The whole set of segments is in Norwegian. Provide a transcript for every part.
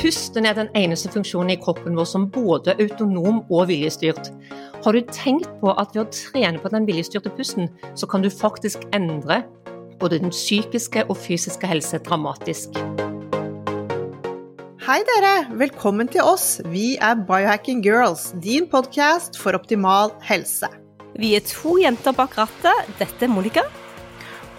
Pusten er den eneste funksjonen i kroppen vår som både er autonom og viljestyrt. Har du tenkt på at ved å trene på den viljestyrte pusten, så kan du faktisk endre både den psykiske og fysiske helse dramatisk? Hei dere, velkommen til oss. Vi er Biohacking Girls, din podkast for optimal helse. Vi er to jenter bak rattet. Dette er Monica.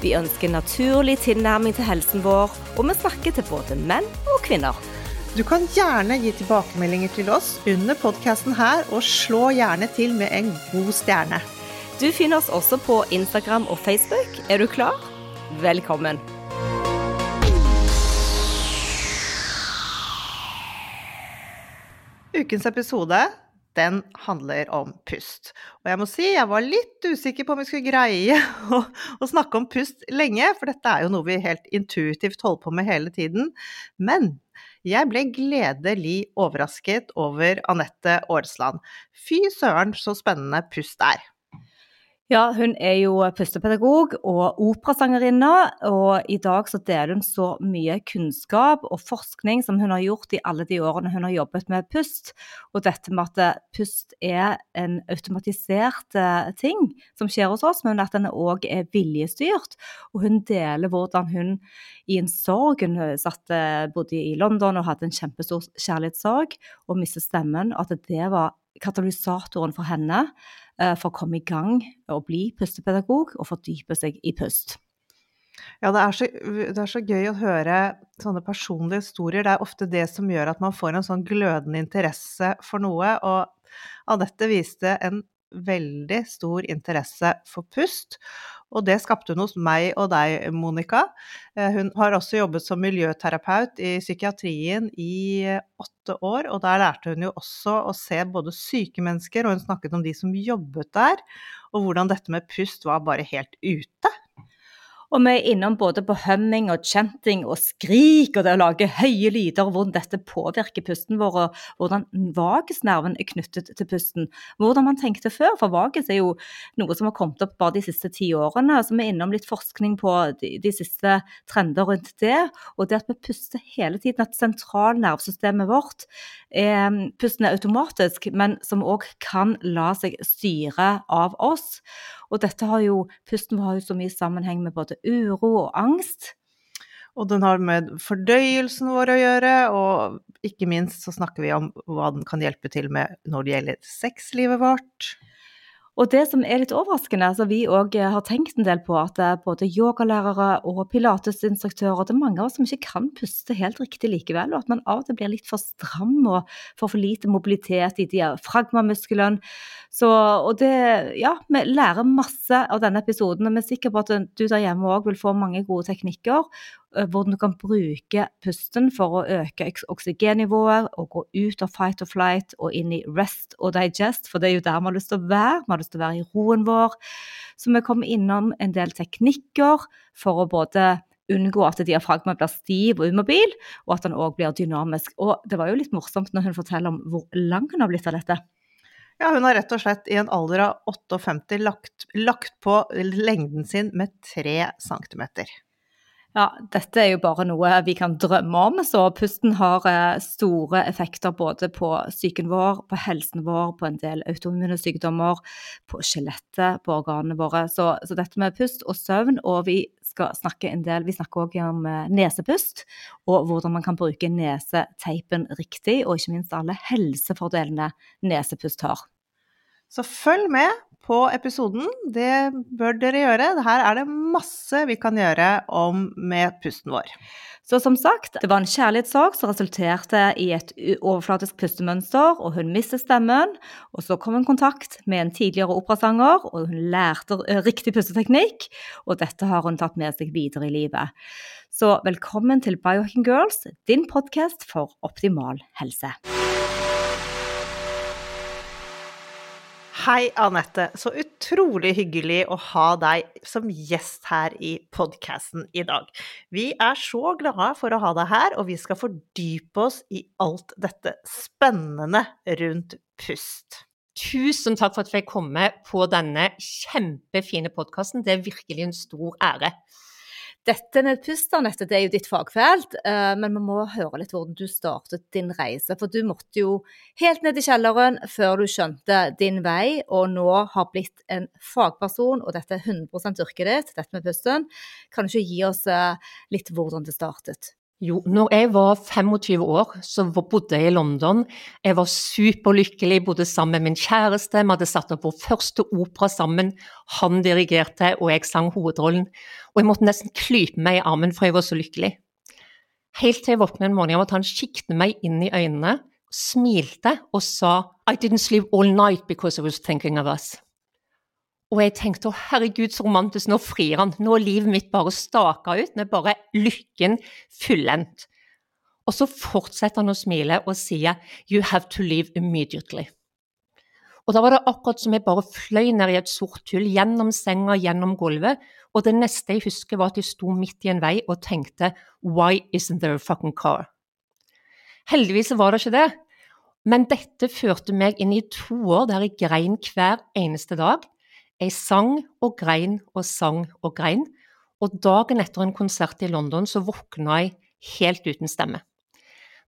Vi ønsker naturlig tilnærming til helsen vår, og vi snakker til både menn og kvinner. Du kan gjerne gi tilbakemeldinger til oss under podkasten her, og slå gjerne til med en god stjerne. Du finner oss også på Instagram og Facebook. Er du klar? Velkommen. Ukens episode den handler om pust. Og jeg må si, jeg var litt usikker på om vi skulle greie å, å, snakke om pust lenge, for dette er jo noe vi helt intuitivt holder på med hele tiden. Men jeg ble gledelig overrasket over Anette Aarsland. Fy søren, så spennende pust er. Ja, hun er jo pustepedagog og operasangerinne, og i dag så deler hun så mye kunnskap og forskning som hun har gjort i alle de årene hun har jobbet med pust. Og dette med at pust er en automatisert eh, ting som skjer hos oss, men at den òg er viljestyrt. Og hun deler hvordan hun i en sorg Hun satt, bodde i London og hadde en kjempestor kjærlighetssorg og mistet stemmen. At det var katalysatoren for henne Eh, for å komme i gang og bli pustepedagog og fordype seg i pust. Ja, det er, så, det er, så, gøy å høre sånne personlige historier. Det er ofte det som gjør at man får en sånn glødende interesse for noe. Og Anette viste en veldig stor interesse for pust. Og det skapte hun hos meg og deg, Monica. Eh, hun har også jobbet som miljøterapeut i psykiatrien i åtte år, og der lærte hun jo også å se både syke mennesker, og hun snakket om de som jobbet der, og hvordan dette med pust var bare helt ute. Og vi er innom både på humming og chanting og skrik og det å lage høye lyder, og hvordan dette påvirker pusten vår, og hvordan vagusnerven er knyttet til pusten. Hvordan man tenkte før, for vagus er jo noe som har kommet opp bare de siste ti årene. Så vi er innom litt forskning på de, de siste trender rundt det. Og det at vi puster hele tiden, at sentralnervesystemet vårt er, pusten er automatisk, men som òg kan la seg styre av oss. Og dette har jo, pusten har jo så mye sammenheng med både uro og angst. Og den har med fordøyelsen vår å gjøre, og ikke minst så snakker vi om hva den kan hjelpe til med når det gjelder sexlivet vårt. Og det som er litt overraskende, som vi òg eh, har tenkt en del på at eh, både yogalærere og pilatesinstruktører, det er mange av oss som ikke kan puste helt riktig likevel, og at man av og til blir litt for stram og får for lite mobilitet i diafragmamuskelen. Så, og det, ja, vi lærer masse av denne episoden, og vi er sikre på at du der hjemme òg vil få mange gode teknikker. Eh, hvordan du kan bruke pusten for å øke oksygennivået og gå ut av fight or flight og inn i rest og digest, for det er jo der vi har lyst til å være. Vi har lyst til å være i roen vår. Så vi kommer innom en del teknikker for å både unngå at diafragma blir stiv og umobil, og at den òg blir dynamisk. Og det var jo litt morsomt når hun forteller om hvor lang hun har blitt av dette. Ja, hun har rett og slett i en alder av 58 lagt, lagt på lengden sin med 3 centimeter. Ja, dette er jo bare noe vi kan drømme om. Så pusten har eh, store effekter både på psyken vår, på helsen vår, på en del autoimmune sykdommer, på skjelettet, på organene våre. Så, så, dette med pust og søvn, og vi skal snakke en del Vi snakker òg om eh, nesepust, og hvordan man kan bruke neseteipen riktig, og ikke minst alle helsefordelene nesepust har. Så følg med på episoden. Det bør dere gjøre. Her er det masse vi kan gjøre om med pusten vår. Så som sagt, det var en kjærlighetssorg som resulterte i et overflatisk pustemønster, og hun mistet stemmen. Og så kom hun i kontakt med en tidligere operasanger, og hun lærte riktig pusteteknikk. Og dette har hun tatt med seg videre i livet. Så velkommen til Biohacking Girls, din podkast for optimal helse. Hei, Anette. Så utrolig hyggelig å ha deg som gjest her i podkasten i dag. Vi er så glade for å ha deg her, og vi skal fordype oss i alt dette spennende rundt pust. Tusen takk for at jeg fikk komme på denne kjempefine podkasten. Det er virkelig en stor ære. Dette med pust, det er jo ditt fagfelt, eh, men vi må høre litt hvordan du startet din reise. For du måtte jo helt ned i kjelleren før du skjønte din vei, og nå har blitt en fagperson, og dette er 100 yrket ditt, dette med pusten. Kan du ikke gi oss eh, litt hvordan det startet? Jo, når jeg var 25 år, så bodde jeg i London. Jeg var superlykkelig, bodde sammen med min kjæreste. Vi hadde satt opp vår første opera sammen. Han dirigerte, og jeg sang hovedrollen. Og jeg måtte nesten klype meg i armen, for jeg var så lykkelig. Helt til jeg våknet en morgen av at han kikket meg inn i øynene, smilte og sa I didn't sleep all night because I was thinking of us. Og jeg tenkte å herregud, så romantisk, nå frir han. Nå er livet mitt bare staka ut, nå er bare lykken fullendt. Og så fortsetter han å smile og sier You have to leave immediately. Og da var det akkurat som jeg bare fløy ned i et sort hull, gjennom senga, gjennom gulvet. Og det neste jeg husker, var at jeg sto midt i en vei og tenkte Why isn't there a fucking car? Heldigvis var det ikke det. Men dette førte meg inn i to år der jeg grein hver eneste dag. Jeg sang og grein og sang og grein, og dagen etter en konsert i London så våkna jeg helt uten stemme.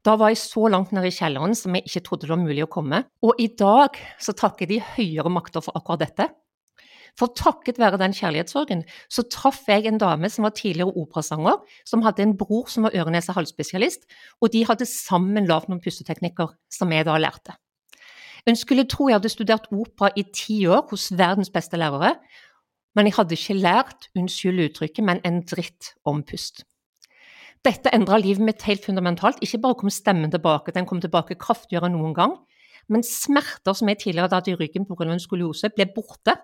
Da var jeg så langt nede i kjelleren som jeg ikke trodde det var mulig å komme. Og i dag så takker de høyere makter for akkurat dette. For takket være den kjærlighetssorgen så traff jeg en dame som var tidligere operasanger, som hadde en bror som var øre-nese-hals-spesialist, og de hadde sammen lagd noen pusteteknikker som jeg da lærte. En skulle tro jeg hadde studert opera i ti år hos verdens beste lærere, men jeg hadde ikke lært, unnskyld uttrykket, men en dritt om pust. Dette endra livet mitt helt fundamentalt. Ikke bare kom stemmen tilbake, den kom tilbake kraftigere enn noen gang, men smerter som jeg tidligere hadde hatt i ryggen pga. en skoliose, ble borte.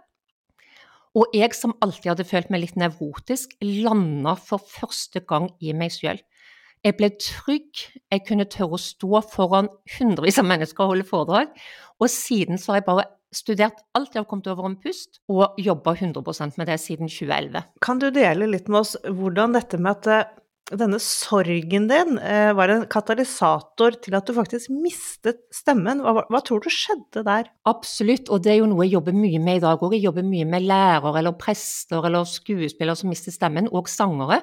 Og jeg som alltid hadde følt meg litt nevrotisk, landa for første gang i meg sjøl. Jeg ble trygg, jeg kunne tørre å stå foran hundrevis av mennesker og holde foredrag. Og siden så har jeg bare studert alt jeg har kommet over om pust, og jobba 100% med det siden 2011. Kan du dele litt med oss hvordan dette med at eh, denne sorgen din eh, var en katalysator til at du faktisk mistet stemmen. Hva, hva, tror du skjedde der? Absolutt, og det er jo noe jeg jobber mye med i dag òg. Jeg jobber mye med lærere eller prester eller skuespillere som mister stemmen, og sangere.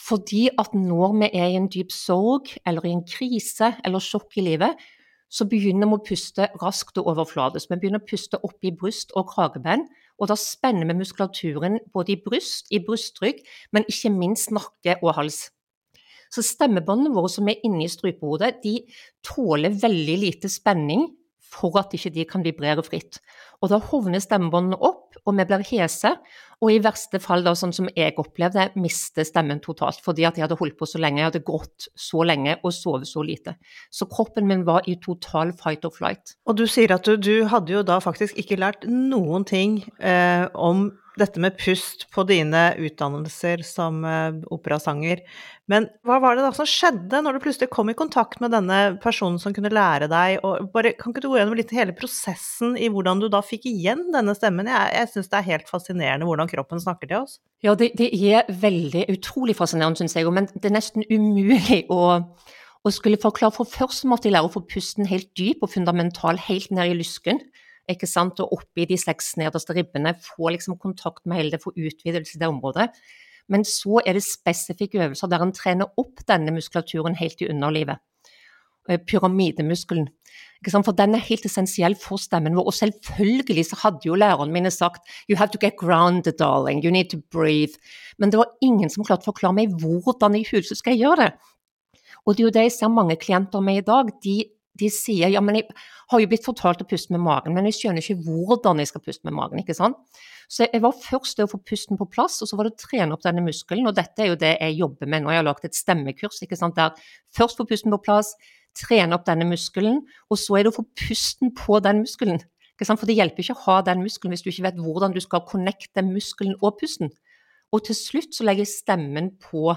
Fordi at når vi er i en dyp sorg eller i en krise eller sjokk i livet, så begynner vi å puste raskt og overfladisk. Vi begynner å puste opp i bryst og kragebenn, og da spenner vi muskulaturen både i bryst, i brystrygg, men ikke minst nakke og hals. Så stemmebåndene våre som er inni strupehodet, de tåler veldig lite spenning for at ikke de kan vibrere fritt. Og da hovner stemmebåndene opp, og vi blir hese, og i verste fall, da, sånn som jeg opplevde, miste stemmen totalt. Fordi at jeg hadde holdt på så lenge, jeg hadde grått så lenge og sovet så lite. Så kroppen min var i total fight or flight. Og du sier at du, du hadde jo da faktisk ikke lært noen ting eh, om dette med pust på dine utdannelser som eh, operasanger. Men hva var det da som skjedde når du plutselig kom i kontakt med denne personen som kunne lære deg? Og bare, kan ikke du gå gjennom litt hele prosessen i hvordan du da fikk igjen denne stemmen? Jeg, jeg syns det er helt fascinerende hvordan kroppen snakker til oss. Ja, det, det er veldig utrolig fascinerende, syns jeg. Men det er nesten umulig å å skulle forklare, for Først måtte jeg lære å få pusten helt dyp og fundamental, helt ned i lysken ikke sant, og oppi de seks nederste ribbene, få liksom kontakt med hele det, få utvidelse i det området. Men så er det spesifikke øvelser der en trener opp denne muskulaturen helt i underlivet. Eh, pyramidemuskelen. For den er helt essensiell for stemmen vår. Og selvfølgelig så hadde jo lærerne mine sagt You have to get grounded, darling. You need to breathe. Men det var ingen som klarte å forklare meg hvordan i huset skal jeg gjøre det. Og det er jo det jeg ser mange klienter med i dag. De de sier ja, men jeg har jo blitt fortalt å puste med magen, men jeg skjønner ikke hvordan jeg skal puste med magen. ikke sant? Så jeg var først det å få pusten på plass, og så var det å trene opp denne muskelen. Og dette er jo det jeg jobber med nå. Jeg har lagt et stemmekurs ikke sant, der først få pusten på plass, trene opp denne muskelen, og så er det å få pusten på den muskelen. For det hjelper ikke å ha den muskelen hvis du ikke vet hvordan du skal connecte muskelen og pusten. Og til slutt så legger stemmen på,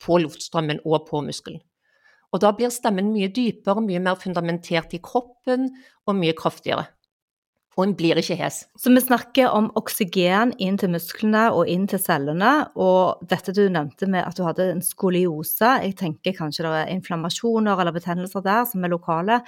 på luftstrømmen og på muskelen. Og da blir stemmen mye dypere, mye mer fundamentert i kroppen og mye kraftigere. En blir ikke hes. Så vi snakker om oksygen inn til musklene og inn til cellene. Og dette du nevnte med at du hadde en skoliose, jeg tenker kanskje det er inflammasjoner eller betennelser der som er lokale.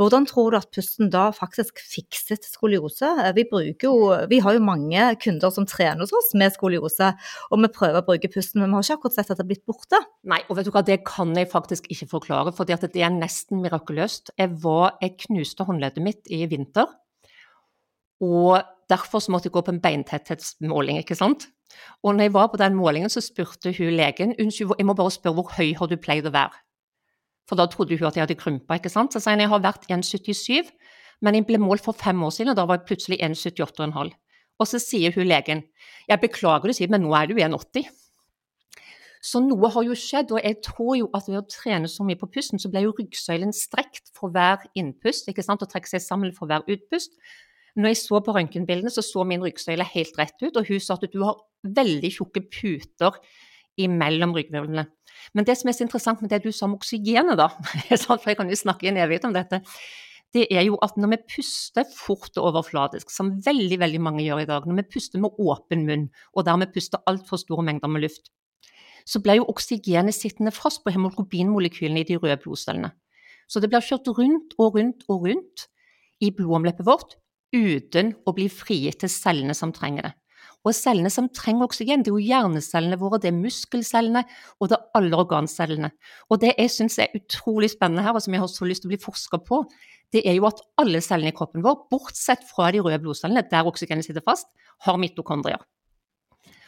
Hvordan tror du at pusten da faktisk fikset skoliose? Vi, jo, vi har jo mange kunder som trener hos oss med skoliose, og vi prøver å bruke pusten, men vi har ikke akkurat sett at det er blitt borte. Nei, og vet du hva, det kan jeg faktisk ikke forklare, for det er nesten mirakuløst. Jeg, var, jeg knuste håndleddet mitt i vinter og derfor så måtte jeg gå på en beintetthetsmåling, ikke sant. Og når jeg var på den målingen, så spurte hun legen unnskyld, jeg må bare spørre hvor høy har du pleid å være? For da trodde hun at jeg hadde krympa, ikke sant. Så sa hun jeg har vært 1,77, men jeg ble målt for fem år siden, og da var jeg plutselig 1,78,5. Og så sier hun legen jeg beklager du sier, men nå er du 1,80. Så noe har jo skjedd, og jeg tror jo at ved å trene så mye på pusten, så ble jo ryggsøylen strekt for hver innpust, ikke sant, og trekke seg sammen for hver utpust. Når jeg så på røntgenbildene, så så min ryggsøyle helt rett ut, og hun sa at du har veldig tjukke puter imellom ryggvirvlene. Men det som er så interessant med det du sa om oksygenet, da, for jeg kan jo snakke i en evighet om dette, det er jo at når vi puster fort og overfladisk, som veldig veldig mange gjør i dag, når vi puster med åpen munn, og dermed puster altfor store mengder med luft, så blir jo oksygenet sittende fast på hemoglobinmolekylene i de røde blodcellene. Så det blir kjørt rundt og rundt og rundt i blodomløpet vårt uten å bli frigitt til cellene som trenger det. Og cellene som trenger oksygen, det er jo hjernecellene våre, det er muskelcellene og det er alle organcellene. Og det jeg syns er utrolig spennende her, og som jeg har så lyst til å bli forska på, det er jo at alle cellene i kroppen vår, bortsett fra de røde blodcellene, der oksygenet sitter fast, har mitokondrier.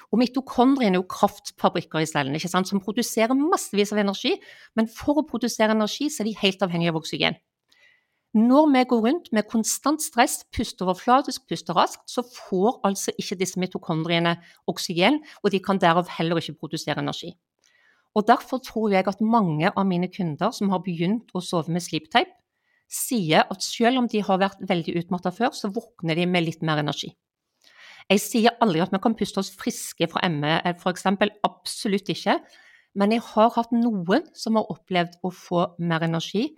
Og mitokondriene er jo kraftfabrikker i cellene ikke sant, som produserer massevis av energi, men for å produsere energi så er de helt avhengige av oksygen. Når vi går rundt med konstant stress, puster overflatisk, puster raskt, så får altså ikke disse mitokondriene oksygen, og de kan derav heller ikke produsere energi. Og Derfor tror jeg at mange av mine kunder som har begynt å sove med sleeptape, sier at selv om de har vært veldig utmatta før, så våkner de med litt mer energi. Jeg sier aldri at vi kan puste oss friske fra ME, f.eks. Absolutt ikke. Men jeg har hatt noen som har opplevd å få mer energi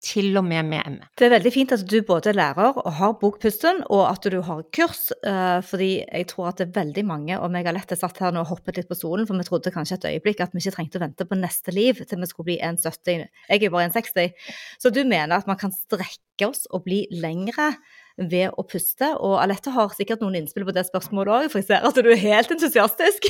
til og med med ME. Det er veldig fint at du både er lærer og har bokpusten, og at du har kurs. Uh, fordi jeg tror at det er veldig mange, og meg har lett satt her nå og hoppet litt på stolen, for vi trodde kanskje et øyeblikk at vi ikke trengte å vente på neste liv til vi skulle bli 1,70. Jeg er jo bare 1,60. Så du mener at man kan strekke oss og bli lengre ved å puste. Og Alette har sikkert noen innspill på det spørsmålet òg, for jeg ser at du er helt entusiastisk.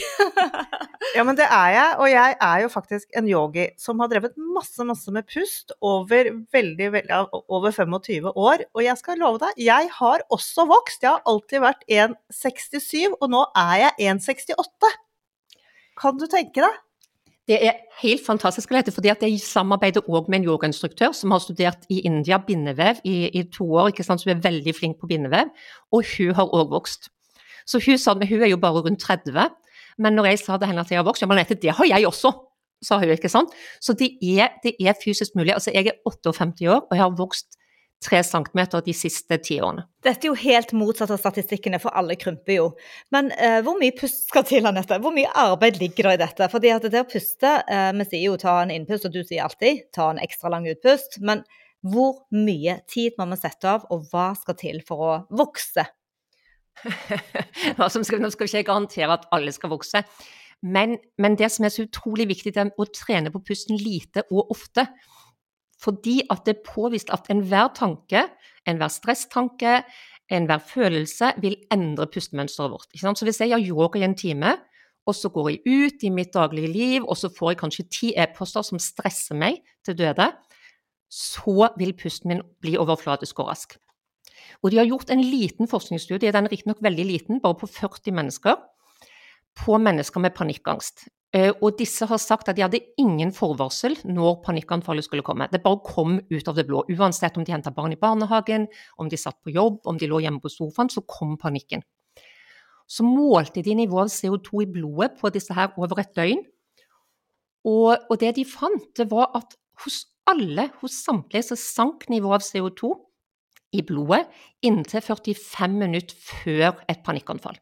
ja, men det er jeg. Og jeg er jo faktisk en yogi som har drevet masse, masse med pust over veldig, veldig, over 25 år. Og jeg skal love deg, jeg har også vokst. Jeg har alltid vært 1,67, og nå er jeg 1,68. Kan du tenke deg? Det er helt fantastisk, Lette, fordi at jeg samarbeider òg med en yogainstruktør som har studert i India bindevev i, i to år, ikke sant, som er veldig flink på bindevev, og hun har òg vokst. Så hun sa, men hun er jo bare rundt 30, men når jeg sa til henne at jeg har vokst, ja, men det har jeg også, sa hun, ikke sant. Så det er, det er fysisk mulig. Altså, jeg er 58 år, og jeg har vokst tre centimeter de siste ti årene. Dette er jo helt motsatt av statistikkene, for alle krymper jo. Men eh, hvor mye pust skal til, Anette? Hvor mye arbeid ligger det i dette? Fordi at det å puste, eh, vi sier jo ta en innpust, og du sier alltid ta en ekstra lang utpust. Men hvor mye tid må man sette av, og hva skal til for å vokse? nå skal vi ikke garantere at alle skal vokse, men, men det som er så utrolig viktig, er å trene på pusten lite og ofte. Fordi at det er påvist at enhver tanke, enhver stresstanke, enhver følelse vil endre pustemønsteret vårt. Så hvis jeg gjør yoga i en time, og så går jeg ut i mitt daglige liv, og så får jeg kanskje ti e-poster som stresser meg til døde, så vil pusten min bli overflatisk og rask. Og de har gjort en liten forskningsstudie, den er riktignok veldig liten, bare på 40 mennesker, på mennesker med panikkangst. Eh, og disse har sagt at de hadde ingen forvarsel når panikkanfallet skulle komme. Det bare kom ut av det blå. Uansett om de henta barn i barnehagen, om de satt på jobb, om de lå hjemme på sofaen, så kom panikken. Så målte de nivået av CO2 i blodet på disse her over et døgn. Og, og det de fant, det var at hos alle, hos samtlige, så sank nivået av CO2 i blodet inntil 45 minutter før et panikkanfall.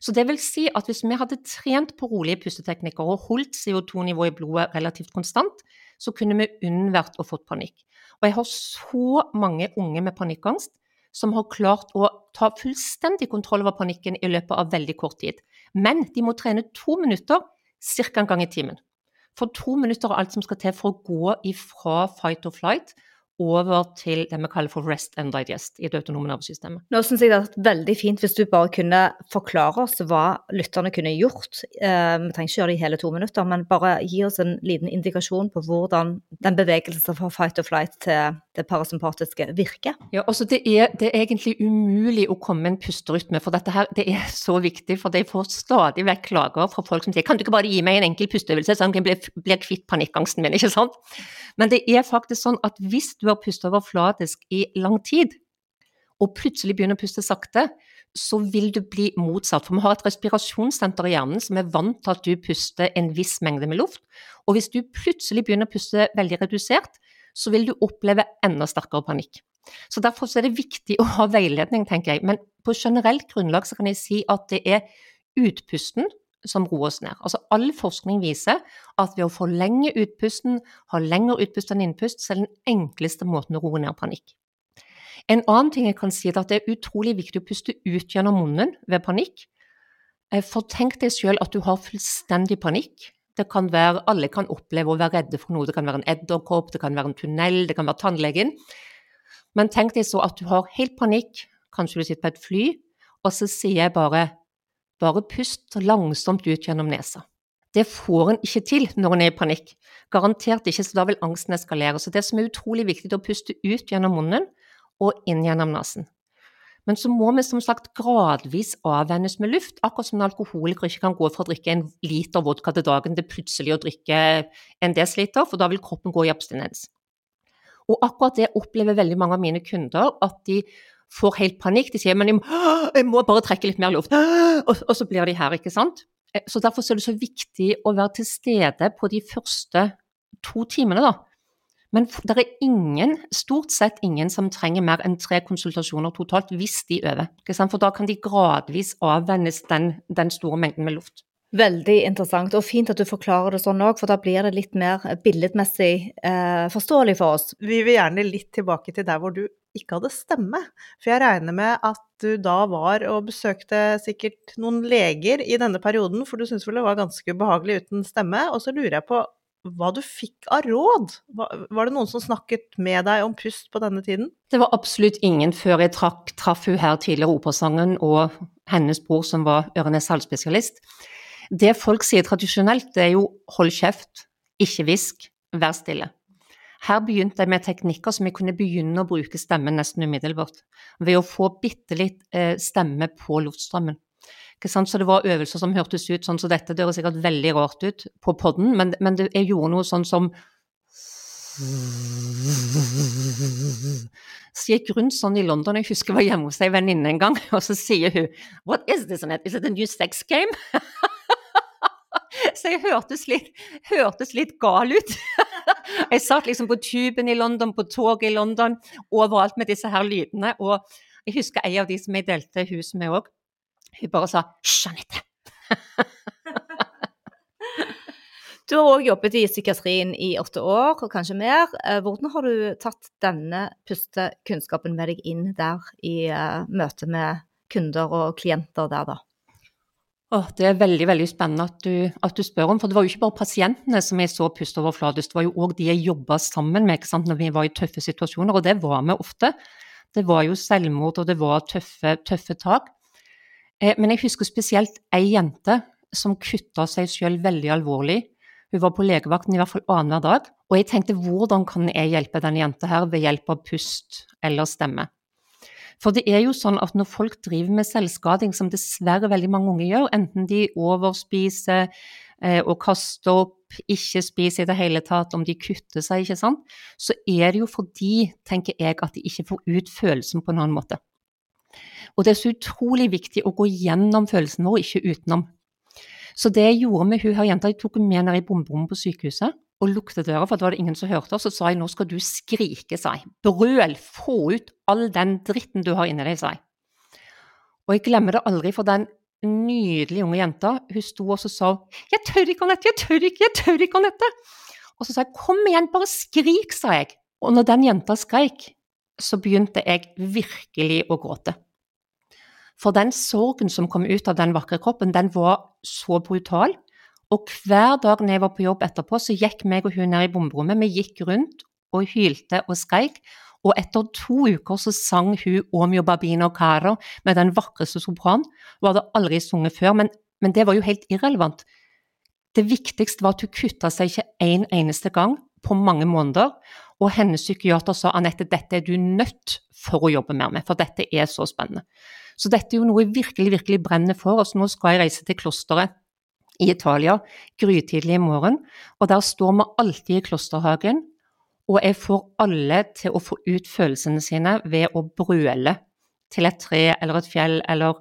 Så det vil si at hvis vi hadde trent på rolige pusteteknikker og holdt CO2-nivået i blodet relativt konstant, så kunne vi unnvært å fått panikk. Og jeg har så mange unge med panikkangst som har klart å ta fullstendig kontroll over panikken i løpet av veldig kort tid. Men de må trene to minutter ca. en gang i timen. For to minutter er alt som skal til for å gå ifra fight or flight over til det vi kaller for rest and digest i det autonome nervesystemet. Nå syns jeg det hadde vært veldig fint hvis du bare kunne forklare oss hva lytterne kunne gjort. Eh, vi trenger ikke gjøre det i hele to minutter, men bare gi oss en liten indikasjon på hvordan den bevegelsen fra fight or flight til det parasympatiske virker. Ja, altså det er, det er egentlig umulig å komme med en pusterytme, for dette her det er så viktig. For jeg får stadig vekk klager fra folk som sier kan du ikke bare gi meg en enkel pusteøvelse, så jeg blir, blir kvitt panikkangsten min, ikke sant? Men det er faktisk sånn at hvis du har pustet overflatisk i lang tid, og plutselig begynner å puste sakte, så vil du bli motsatt. For vi har et respirasjonssenter i hjernen som er vant til at du puster en viss mengde med luft. Og hvis du plutselig begynner å puste veldig redusert, så vil du oppleve enda sterkere panikk. Så Derfor så er det viktig å ha veiledning, tenker jeg. Men på generelt grunnlag så kan jeg si at det er utpusten som roer oss ned. Altså All forskning viser at ved å forlenge utpusten, ha lengre utpust enn innpust, så er den enkleste måten å roe ned panikk. En annen ting jeg kan si er at det er utrolig viktig å puste ut gjennom munnen ved panikk. Eh, for tenk deg selv at du har fullstendig panikk. Det kan være, Alle kan oppleve å være redde for noe. Det kan være en edderkopp, det kan være en tunnel, det kan være tannlegen. Men tenk deg så at du har helt panikk, kanskje du sitter på et fly, og så sier jeg bare bare pust langsomt ut gjennom nesa. Det får en ikke til når en er i panikk. Garantert ikke, så da vil angsten eskalere. Så det som er utrolig viktig, er å puste ut gjennom munnen og inn gjennom nesen. Men så må vi som sagt gradvis avvennes med luft, akkurat som en alkoholiker ikke kan gå fra å drikke en liter vodka til dagen til plutselig å drikke en desiliter, for da vil kroppen gå i abstinens. Og akkurat det opplever veldig mange av mine kunder, at de får helt panikk. De sier men jeg må, jeg må bare trekke litt mer luft, og, og, så blir de her, ikke sant. Eh, så Derfor er det så viktig å være til stede på de første to timene, da. Men det er ingen, stort sett ingen, som trenger mer enn tre konsultasjoner totalt hvis de øver. For da kan de gradvis avvennes den, den store mengden med luft. Veldig interessant, og fint at du forklarer det sånn òg, for da blir det litt mer billedmessig eh, forståelig for oss. Vi vil gjerne litt tilbake til der hvor du ikke hadde stemme. For jeg regner med at du da var og besøkte sikkert noen leger i denne perioden, for du syntes vel det var ganske ubehagelig uten stemme. Og så lurer jeg på hva du fikk av råd? Var det noen som snakket med deg om pust på denne tiden? Det var absolutt ingen før jeg trakk, traff hun her tidligere, operasangen, og hennes bror som var øre-nese-hals-spesialist. Det folk sier tradisjonelt, det er jo hold kjeft, ikke hvisk, vær stille. Her begynte jeg med teknikker som jeg kunne begynne å bruke stemmen nesten umiddelbart, ved å få bitte litt eh, stemme på luftstrømmen. Så det var øvelser som hørtes ut sånn som så dette. Det høres sikkert veldig rart ut på podden, men, men det, jeg gjorde noe sånn som Så jeg gikk rundt sånn i London, jeg husker jeg var hjemme hos ei venninne en gang, og så sier hun What is this? Is it a new sex game? så jeg hørtes litt, hørtes litt gal ut. jeg satt liksom på tuben i London, på toget i London, overalt med disse her lydene. Og jeg husker en av de som jeg delte hus med òg. Hun bare sa 'hysj, Anette'. du har òg jobbet i psykiatrien i åtte år, og kanskje mer. Eh, hvordan har du tatt denne pustekunnskapen med deg inn der i uh, møte med kunder og klienter der, da? Oh, det er veldig veldig spennende at du, at du, spør om, for det var jo ikke bare pasientene som jeg så puste overflatisk, det var jo òg de jeg jobba sammen med ikke sant, når vi var i tøffe situasjoner, og det var vi ofte. Det var jo selvmord, og det var tøffe, tøffe tak. Eh, men jeg husker spesielt ei jente som kutta seg sjøl veldig alvorlig. Hun var på legevakten i hvert fall annenhver dag, og jeg tenkte hvordan kan jeg hjelpe denne jenta her ved hjelp av pust eller stemme? For det er jo sånn at når folk driver med selvskading, som dessverre veldig mange unge gjør, enten de overspiser eh, og kaster opp, ikke spiser i det hele tatt, om de kutter seg, ikke sant, så er det jo fordi, tenker jeg, at de ikke får ut følelsen på en annen måte. Og det er så utrolig viktig å gå gjennom følelsen vår, ikke utenom. Så det jeg gjorde med hun her jenta, jeg tok henne med ned i bomberommet på sykehuset og lukte døra, for det var det ingen som hørte oss. Så sa jeg nå skal du skrike, sa jeg. Brøl, få ut all den dritten du har inni deg, sa jeg. Og jeg glemmer det aldri, for den nydelige unge jenta, hun sto og sa jeg tør ikke, Anette, jeg tør ikke, jeg tør ikke, Anette. Og så sa jeg kom igjen, bare skrik, sa jeg. Og når den jenta skreik, så begynte jeg virkelig å gråte. For den sorgen som kom ut av den vakre kroppen, den var så brutal. Og hver dag når jeg var på jobb etterpå, så gikk meg og hun ned i bomberommet. Vi gikk rundt og hylte og skreik. Og etter to uker så sang hun Omio Babino Caro med den vakreste sopranen. Hun hadde aldri sunget før, men, men det var jo helt irrelevant. Det viktigste var at hun kutta seg ikke en eneste gang på mange måneder. Og hennes psykiater sa Anette, dette er du nødt for å jobbe mer med, for dette er så spennende. Så dette er jo noe jeg virkelig, virkelig brenner for. Og nå skal jeg reise til klosteret i Italia grytidlig i morgen. Og der står vi alltid i klosterhagen, og jeg får alle til å få ut følelsene sine ved å brøle til et tre eller et fjell eller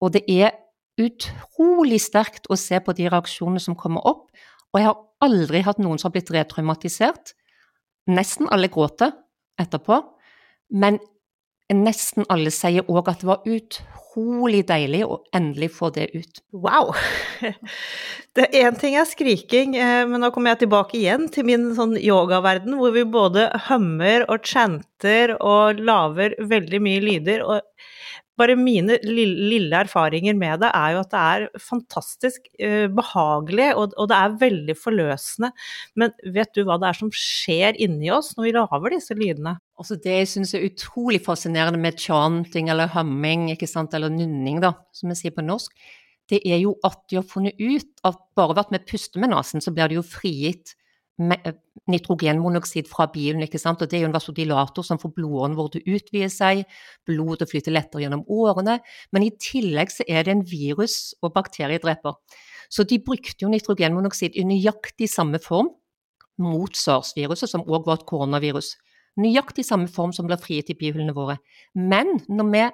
Og det er utrolig sterkt å se på de reaksjonene som kommer opp. Og jeg har aldri hatt noen som har blitt retraumatisert. Nesten alle gråter etterpå. Men nesten alle sier òg at det var utrolig deilig å endelig få det ut. Wow! Det Én ting er skriking, eh, men nå kommer jeg tilbake igjen til min sånn yogaverden, hvor vi både hummer og chanter og lager veldig mye lyder. og bare mine lille erfaringer med det er jo at det er fantastisk uh, behagelig, og, det er veldig forløsende. Men vet du hva det er som skjer inni oss når vi lager disse lydene? Altså det jeg syns er utrolig fascinerende med chanting eller humming, eller nynning, da, som vi sier på norsk, det er jo at de har funnet ut at bare ved at vi puster med nesen, så blir det jo frigitt Eh, nitrogenmonoksid fra bilen. ikke sant? Og Det er jo en vasodilator som får blodårene våre til å utvide seg, blodet flyter lettere gjennom årene. Men i tillegg så er det en virus- og bakteriedreper. Så de brukte jo nitrogenmonoksid i nøyaktig samme form mot sars-viruset, som òg var et koronavirus. Nøyaktig samme form som blir frigitt i bihulene våre. Men når vi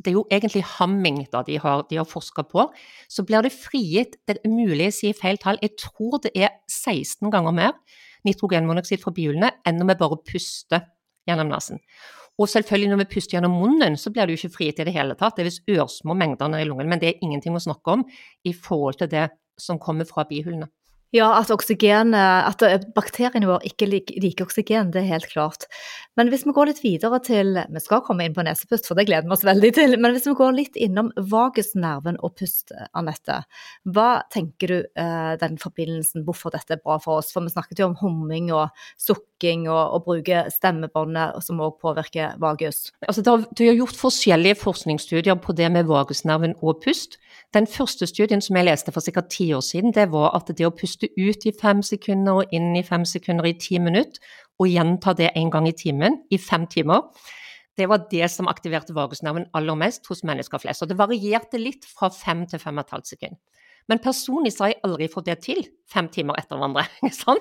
det er jo egentlig hamming da de har, de har forska på, så blir det frigitt Det er mulig å si feil tall, jeg tror det er 16 ganger mer nitrogenmonoksid fra bihulene enn når vi bare puster gjennom nesen. Og selvfølgelig når vi puster gjennom munnen, så blir det jo ikke frigitt i det hele tatt. Det er visst ørsmå mengder i lungen, men det er ingenting å snakke om i forhold til det som kommer fra bihulene. Ja, at, oksygen, at eh, bakteriene våre ikke liker oksygen, det er helt klart. Men hvis vi går litt videre til Vi skal komme inn på nesepust, for det gleder vi oss veldig til. Men hvis vi går litt innom vagusnerven og pust, Anette. Hva tenker du eh, den forbindelsen, hvorfor dette er bra for oss? For vi snakket jo om humming og sukking og og bruke stemmebåndet, som òg påvirker vagus. Altså, det, har, gjort forskjellige forskningsstudier på det med vagusnerven og pust. Den første studien som jeg leste for sikkert ti år siden, det var at det å puste ut i fem sekunder og inn i fem sekunder i ti minutter, og gjenta det en gang i timen i fem timer, det var det som aktiverte vagusnerven aller mest hos mennesker flest. Og det varierte litt fra fem til fem og et halvt sekund. Men personlig så har jeg aldri fått det til fem timer etter hverandre. Sånn?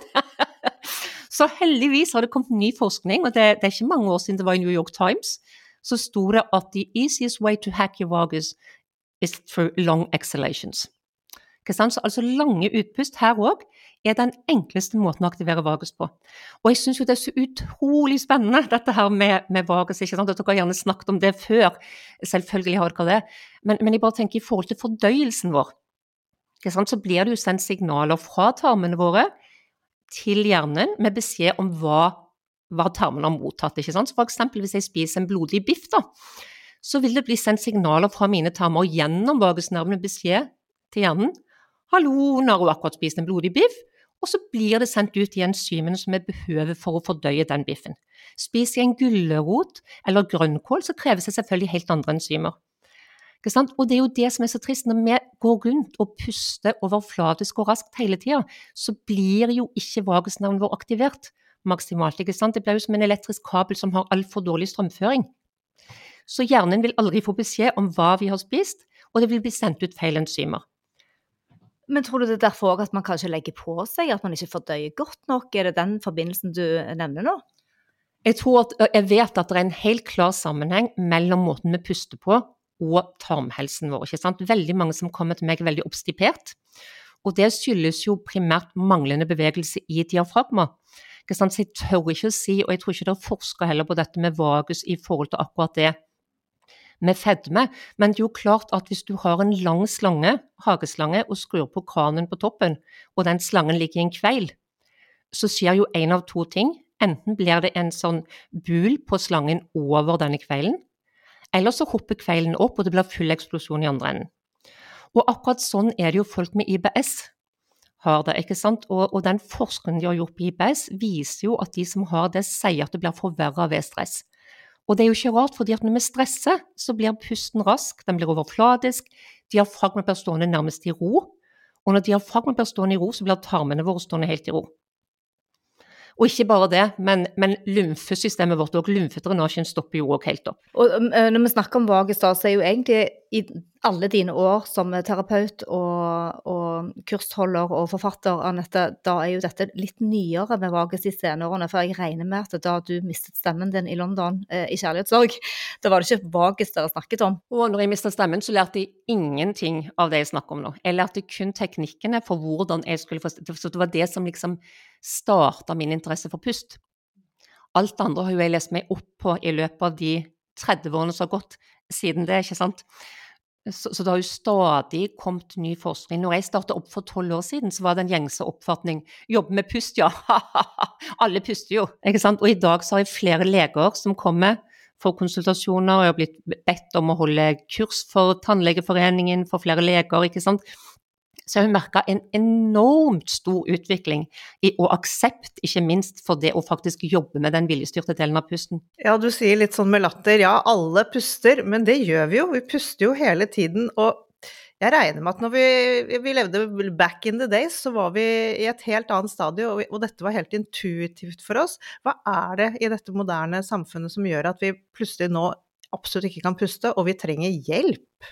Så heldigvis har det kommet ny forskning, og det, det, er ikke mange år siden det var i New York Times. Så sto det at the easiest way to hack your vagus is through long exhalations. Så altså lange utpust her òg er den enkleste måten å aktivere vagus på. Og jeg syns jo det er så utrolig spennende dette her med, med vagus. ikke sant? Dere har gjerne snakket om det før, selvfølgelig har dere det. Men, men jeg bare tenker i forhold til fordøyelsen vår, så blir det jo sendt signaler fra tarmene våre til hjernen med beskjed om hva, hva tarmene har mottatt. ikke sant? Så for eksempel hvis jeg spiser en blodig biff, da, så vil det bli sendt signaler fra mine tarmer gjennom vagusnervene beskjed til hjernen. 'Hallo, nå har hun akkurat spist en blodig biff.' Og så blir det sendt ut de enzymene som vi behøver for å fordøye den biffen. Spiser jeg en gulrot eller grønnkål, så kreves det selvfølgelig helt andre enzymer. Og det er jo det som er så trist. Når vi går rundt og puster overflatisk og raskt hele tida, så blir jo ikke vagusnerven vår aktivert maksimalt. ikke sant? Det blir jo som en elektrisk kabel som har altfor dårlig strømføring. Så hjernen vil aldri få beskjed om hva vi har spist, og det vil bli sendt ut feil enzymer. Men tror du det er derfor òg at man kanskje legger på seg, at man ikke fordøyer godt nok? Er det den forbindelsen du nevner nå? Jeg, tror at, jeg vet at det er en helt klar sammenheng mellom måten vi puster på og tarmhelsen vår. ikke sant? Veldig mange som kommer til meg veldig oppstipert. Og det skyldes jo primært manglende bevegelse i diafragma. Så jeg tør ikke å si, og jeg tror ikke det er forska heller på dette med vagus i forhold til akkurat det med fedme. Men det er jo klart at hvis du har en lang slange, hageslange, og skrur på kranen på toppen, og den slangen ligger i en kveil, så skjer jo én av to ting. enten blir det en sånn bul på slangen over denne kveilen, eller så hopper kveilen opp og det blir full eksplosjon i andre enden. Og akkurat sånn er det jo folk med IBS har det. ikke sant? Og, og den forskningen de har gjort på IBS, viser jo at de som har det, sier at det blir forverra ved stress. Og det er jo ikke rart, fordi at når vi stresser, så blir pusten rask, den blir overfladisk, diafragma blir stående nærmest i ro. Og når diafragma blir stående i ro, så blir tarmene våre stående helt i ro. Og ikke bare det, men, men lymfesystemet vårt og lymfedrenasjen stopper jo òg helt opp. Og Når vi snakker om vagestar, så er jo egentlig i alle dine år som terapeut og, og kursholder og forfatter, Anette, da er jo dette litt nyere med vages de senårene. For jeg regner med at da du mistet stemmen din i London eh, i kjærlighetssorg, da var det ikke vages dere snakket om? Og når jeg mistet stemmen, så lærte jeg ingenting av det jeg snakker om nå. Jeg lærte kun teknikkene for hvordan jeg skulle få Så det var det som liksom starta min interesse for pust. Alt det andre har jo jeg lest meg opp på i løpet av de 30 årene som har gått siden det, ikke sant. Så, så, det har jo stadig kommet ny forskning. Når jeg startet opp for tolv år siden, så var det en gjengse oppfatning jobbe med pust, ja. Alle puster jo. ikke sant? Og i dag så har jeg flere leger som kommer for konsultasjoner, og jeg har blitt bedt om å holde kurs for Tannlegeforeningen, for flere leger. ikke sant? Så har hun merka en enormt stor utvikling i, og aksept, ikke minst for det å faktisk jobbe med den viljestyrte delen av pusten. Ja, du sier litt sånn med latter, ja alle puster, men det gjør vi jo. Vi puster jo hele tiden. og jeg regner med at når vi, vi, levde back in the days, så var vi i et helt annet stadie, og, og, dette var helt intuitivt for oss. Hva er det i dette moderne samfunnet som gjør at vi plutselig nå absolutt ikke kan puste, og vi trenger hjelp?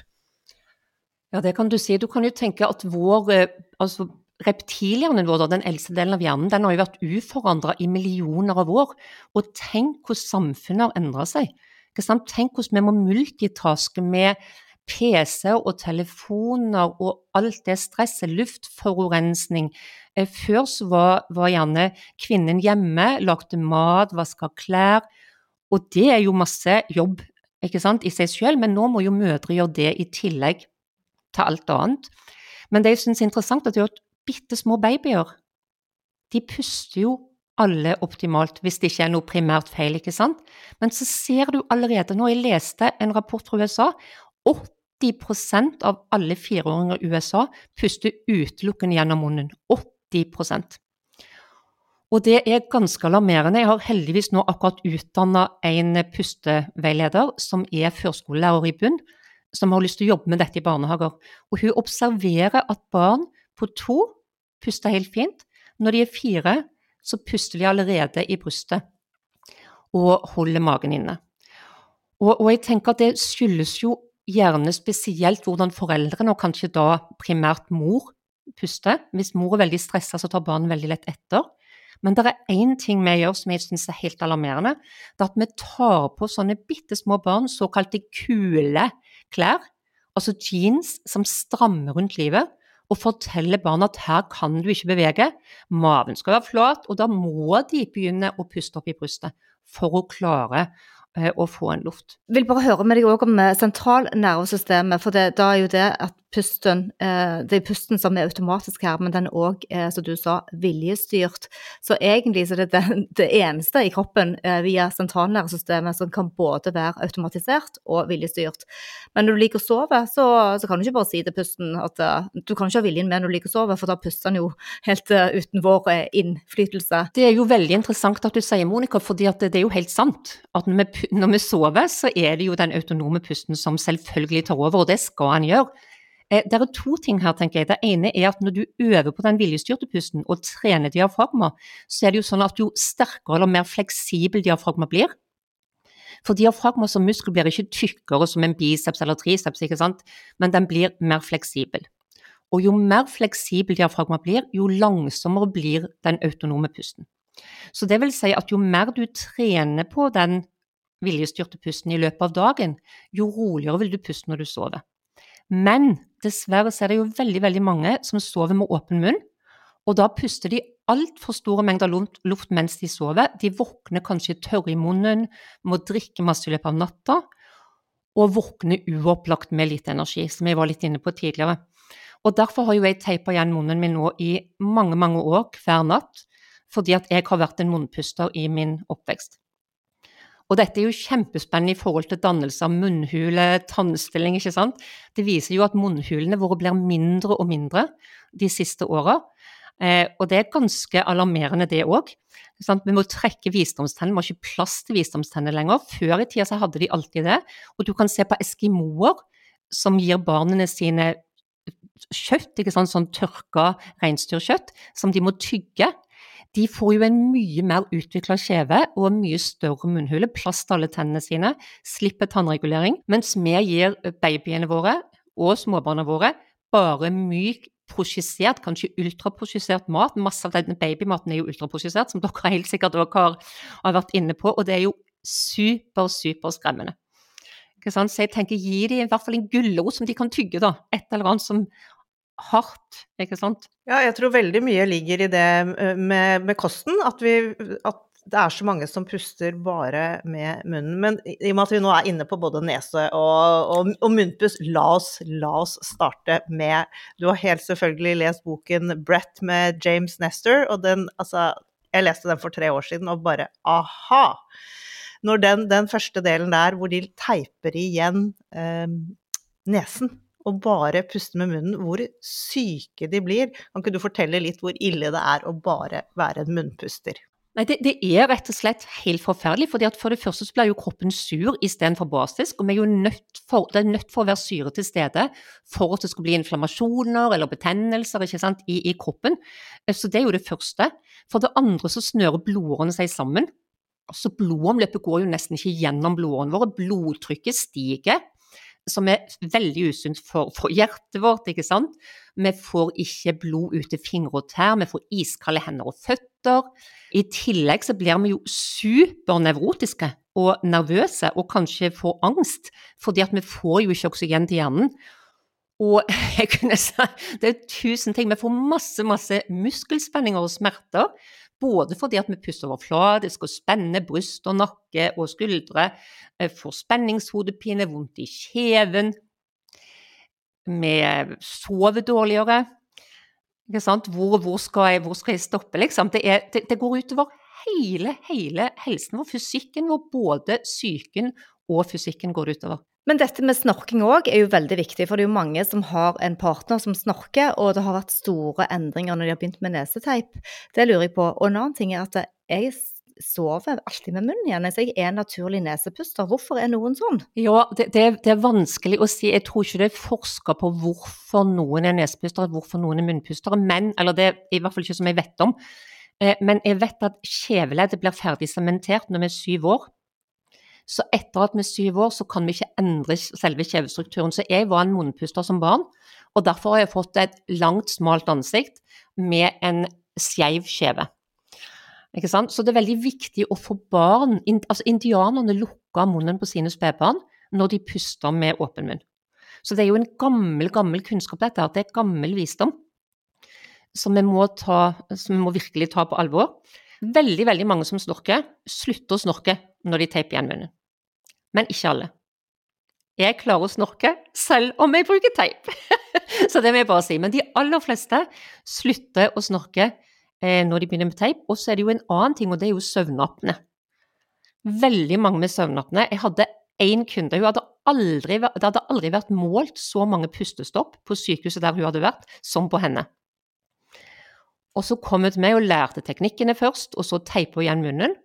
Ja, det kan du si. Du kan jo tenke at vår eh, altså Reptilhjernen vår, den eldste delen av hjernen, den har jo vært uforandra i millioner av år. Og tenk hvordan samfunnet har endra seg. Tenk hvordan vi må multitaske med PC og telefoner og alt det stresset, luftforurensning. Eh, før så var, var gjerne kvinnen hjemme, lagde mat, vaska klær. Og det er jo masse jobb ikke sant, i seg selv, men nå må jo mødre gjøre det i tillegg til alt annet. Men det jeg syns er interessant, er at bitte små babyer de puster jo alle optimalt hvis det ikke er noe primært feil, ikke sant? Men så ser du allerede, nå, jeg leste en rapport fra USA, 80% av alle fireåringer i USA puster utelukkende gjennom munnen. 80% og det er ganske alarmerende. Jeg har heldigvis nå akkurat utdanna en pusteveileder som er førskolelærer i bunn, som har lyst til å jobbe med dette i barnehager. Og hun observerer at barn på to puster helt fint. Når de er fire, så puster de allerede i brystet og holder magen inne. Og, og jeg tenker at det skyldes jo gjerne spesielt hvordan foreldrene, og kanskje da primært mor, puster. Hvis mor er veldig stressa, så tar barn veldig lett etter. Men det er én ting vi gjør som jeg synes er helt alarmerende. Det er at vi tar på sånne bitte små barn såkalte kule klær, altså jeans som strammer rundt livet, og forteller barna at her kan du ikke bevege, maven skal være flat, og da må de begynne å puste opp i brystet for å klare eh, å få en luft. Jeg vil bare høre med deg òg om eh, sentralnervesystemet, for det, da er jo det at pusten eh, Det er pusten som er automatisk her, men den òg, eh, som du sa, viljestyrt. Så egentlig så er det det eneste i kroppen eh, via sentralnervesystemet som kan både være automatisert og viljestyrt. Men når du liker å sove, så, så kan du ikke bare si til pusten at du kan ikke ha viljen med når du liker å sove, for da puster den jo helt uten vår innflytelse. Det er jo veldig interessant at du sier, Monica, fordi det, det er jo helt sant. At når vi, når vi sover, så er det jo den autonome pusten som selvfølgelig tar over, og det skal han gjøre. Eh, det er to ting her, tenker jeg. Det ene er at når du øver på den viljestyrte pusten og trener diafragma, så er det jo sånn at jo sterkere eller mer fleksibel diafragma blir, for diafragma som muskel blir ikke tykkere som en biceps eller triceps, ikke sant? men den blir mer fleksibel. Og jo mer fleksibel diafragma blir, jo langsommere blir den autonome pusten. Så det vil si at jo mer du trener på den viljestyrte pusten i løpet av dagen, jo roligere vil du puste når du sover. Men dessverre så er det jo veldig, veldig mange som sover med åpen munn. Og da puster de altfor store mengder luft mens de sover. De våkner kanskje tørre i munnen, må drikke masse i løpet av natta, og våkner uopplagt med litt energi, som jeg var litt inne på tidligere. Og Derfor har jo jeg teipa igjen munnen min nå i mange mange år hver natt. fordi at jeg har vært en munnpuster i min oppvekst. Og dette er jo kjempespennende i forhold til dannelse av munnhule, tannstilling, ikke sant. Det viser jo at munnhulene våre blir mindre og mindre de siste åra. Eh, og det er ganske alarmerende, det òg. Vi må trekke visdomstennene, vi har ikke plass til visdomstennene lenger. Før i tida så hadde de alltid det. Og du kan se på eskimoer som gir barna sine kjøtt, ikke sant, sånn tørka reinsdyrkjøtt, som de må tygge de får jo en mye mer utvikla kjeve og mye større munnhule, plass til alle tennene sine, slipper tannregulering, mens vi gir babyene våre og småbarna våre bare myk, prosjisert, kanskje ultraprosjisert mat. Masse av denne babymaten er jo ultraprosjisert, som dere helt sikkert har, har vært inne på, og det er jo super, super skremmende. Så jeg tenker, gi dem i hvert fall en gulrot som de kan tygge, da. Et eller annet som hardt, ikke sant. Ja, jeg tror veldig mye ligger i det med, med kosten, at, vi, at det er så mange som puster bare med munnen. Men i og med at vi nå er inne på både nese og, og, og munnpuss, la oss, la oss, starte med Du har helt selvfølgelig lest boken 'Brett' med James Nestor, og den altså Jeg leste den for tre år siden og bare aha! Når den, den første delen der hvor de teiper igjen eh, nesen og bare puste med munnen, hvor syke de blir. Kan ikke du fortelle litt hvor ille det er å bare være en munnpuster? Nei, det, det, er rett og slett helt forferdelig. fordi For det første så blir jo kroppen sur istedenfor basisk. og vi er jo nødt for, Det er nødt for å være syre til stede for at det skal bli inflammasjoner eller betennelser sant, i, i kroppen. Så det er jo det første. For det andre så snører blodårene seg sammen. Så blodomløpet går jo nesten ikke gjennom blodårene våre. Blodtrykket stiger som er veldig usunt for, for, hjertet vårt. ikke sant? Vi får ikke blod ut til fingre og tær, vi får iskalde hender og føtter. I tillegg så blir vi jo supernevrotiske og nervøse, og kanskje får angst, fordi at vi får jo ikke oksygen til hjernen. Og jeg kunne sagt, det er tusen ting. Vi får masse, masse muskelspenninger og smerter. Både fordi at vi puster overfladisk og spenner bryst og nakke og skuldre, eh, får spenningshodepine, vondt i kjeven, vi sover dårligere. Hvor, hvor, skal jeg, hvor, skal jeg, stoppe, liksom? Det, er, det, det går utover hele, hele helsen vår. Fysikken vår, både psyken og fysikken går utover. Men dette med snorking òg er jo veldig viktig, for det er jo mange som har en partner som snorker, og det har vært store endringer når de har begynt med neseteip. Det lurer jeg på. Og en annen ting er at jeg sover alltid med munnen igjen, så jeg er en naturlig nesepuster. Hvorfor er noen sånn? Ja, det, det, det, er vanskelig å si. Jeg tror ikke det er forska på hvorfor noen er nesepustere, hvorfor noen er munnpustere, men, eller det er i hvert fall ikke som jeg vet om. Eh, men jeg vet at kjeveleddet blir ferdig sementert når vi er syv år. Så etter at vi er syv år, så kan vi ikke endre selve kjevestrukturen. Så jeg var en munnpuster som barn, og derfor har jeg fått et langt, smalt ansikt med en skeiv kjeve. Ikke sant? Så det er veldig viktig å få barn altså Indianerne lukka munnen på sine spedbarn når de puster med åpen munn. Så det er jo en gammel, gammel kunnskap, dette. At det er gammel visdom som vi, må ta, som vi må virkelig ta på alvor. Veldig, veldig mange som snorker, slutter å snorke når de teiper igjen munnen men ikke alle. Jeg klarer å snorke selv om jeg bruker teip. så det må jeg bare si. Men de aller fleste slutter å snorke eh, når de begynner med teip. Og så er det jo en annen ting, og det er jo søvnapne. Veldig mange med søvnapne. Jeg hadde én kunde. Hun hadde aldri, det hadde aldri vært målt så mange pustestopp på sykehuset der hun hadde vært, som på henne. Og så kom hun til meg og lærte teknikkene først, og så teipa hun igjen munnen.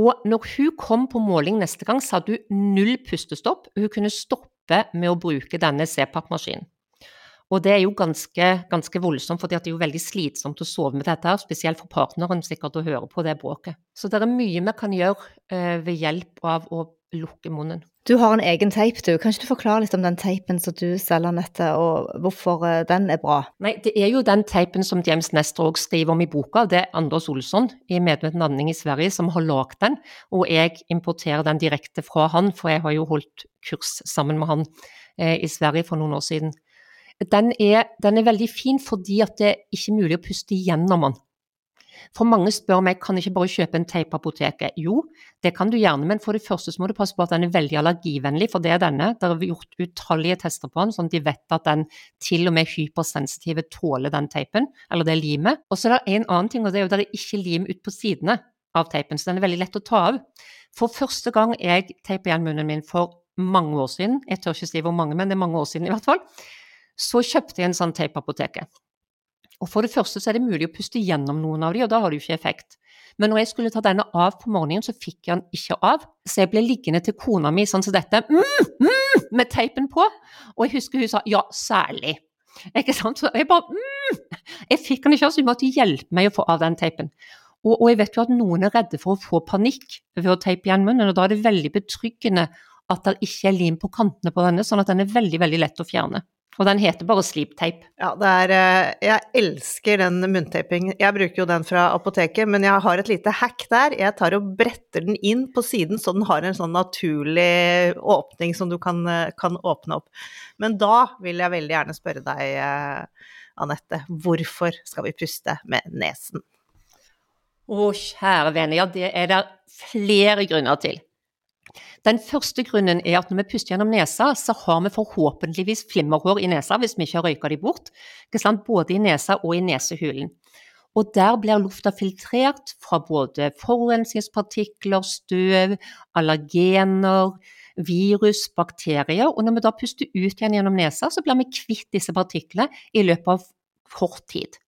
Og når hun kom på måling neste gang, så hadde hun null pustestopp. Hun kunne stoppe med å bruke denne CPAP-maskinen. Og det er jo ganske, ganske voldsomt, for det er jo veldig slitsomt å sove med dette, her, spesielt for partneren sikkert å høre på det bråket. Så det er mye vi kan gjøre eh, ved hjelp av å lukke munnen. Du har en egen teip, du. Kan ikke du forklare litt om den teipen som du selger, Nette, og hvorfor eh, den er bra? Nei, Det er jo den teipen som James Nestor også skriver om i boka. Det er Anders Olsson i Medmøt Nanning i Sverige som har lagd den, og jeg importerer den direkte fra han, for jeg har jo holdt kurs sammen med han eh, i Sverige for noen år siden. Den er, den er veldig fin fordi at det er ikke mulig å puste gjennom den. For mange spør meg kan jeg ikke bare kjøpe en teip på apoteket. Jo, det kan du gjerne, men for det første så må du passe på at den er veldig allergivennlig, for det er denne. Det er gjort utallige tester på den, sånn at de vet at den til og med hypersensitive tåler den teipen, eller det limet. Og så er det en annen ting, og det er jo at det er ikke lim ut på sidene av teipen, så den er veldig lett å ta av. For første gang jeg teipa igjen munnen min for mange år siden, jeg tør ikke si hvor mange, men det er mange år siden i hvert fall, så kjøpte jeg en sånn teip på apoteket. Og For det første så er det mulig å puste gjennom noen av de, og da har det jo ikke effekt. Men når jeg skulle ta denne av på morgenen, så fikk jeg den ikke av. Så jeg ble liggende til kona mi sånn som dette, mm, mm, med teipen på. Og jeg husker hun sa ja, særlig. Ikke sant? Så jeg bare mm, Jeg fikk den ikke av, så hun måtte hjelpe meg å få av den teipen. Og, og, jeg vet jo at noen er redde for å få panikk ved å teipe igjen munnen, og da er det veldig betryggende at det ikke er lim på kantene på denne, sånn at den er veldig, veldig lett å fjerne. Og den heter bare sleep-tape. Ja, det er eh, Jeg elsker den munntaping. Jeg bruker jo den fra apoteket, men jeg har et lite hack der. Jeg tar og bretter den inn på siden, så den har en sånn naturlig åpning som du kan, eh, kan åpne opp. Men da vil jeg veldig gjerne spørre deg, eh, Anette, hvorfor skal vi puste med nesen? Å, kjære vene, ja det er det flere grunner til. Den første grunnen er at når vi puster gjennom nesa, så har vi forhåpentligvis flimmerhår i nesa hvis vi ikke har røyka de bort. Både i nesa og i nesehulen. Og der blir lufta filtrert fra både forurensningspartikler, støv, allergener, virus, bakterier. Og når vi da puster ut igjen gjennom nesa, så blir vi kvitt disse partiklene i løpet av kort tid.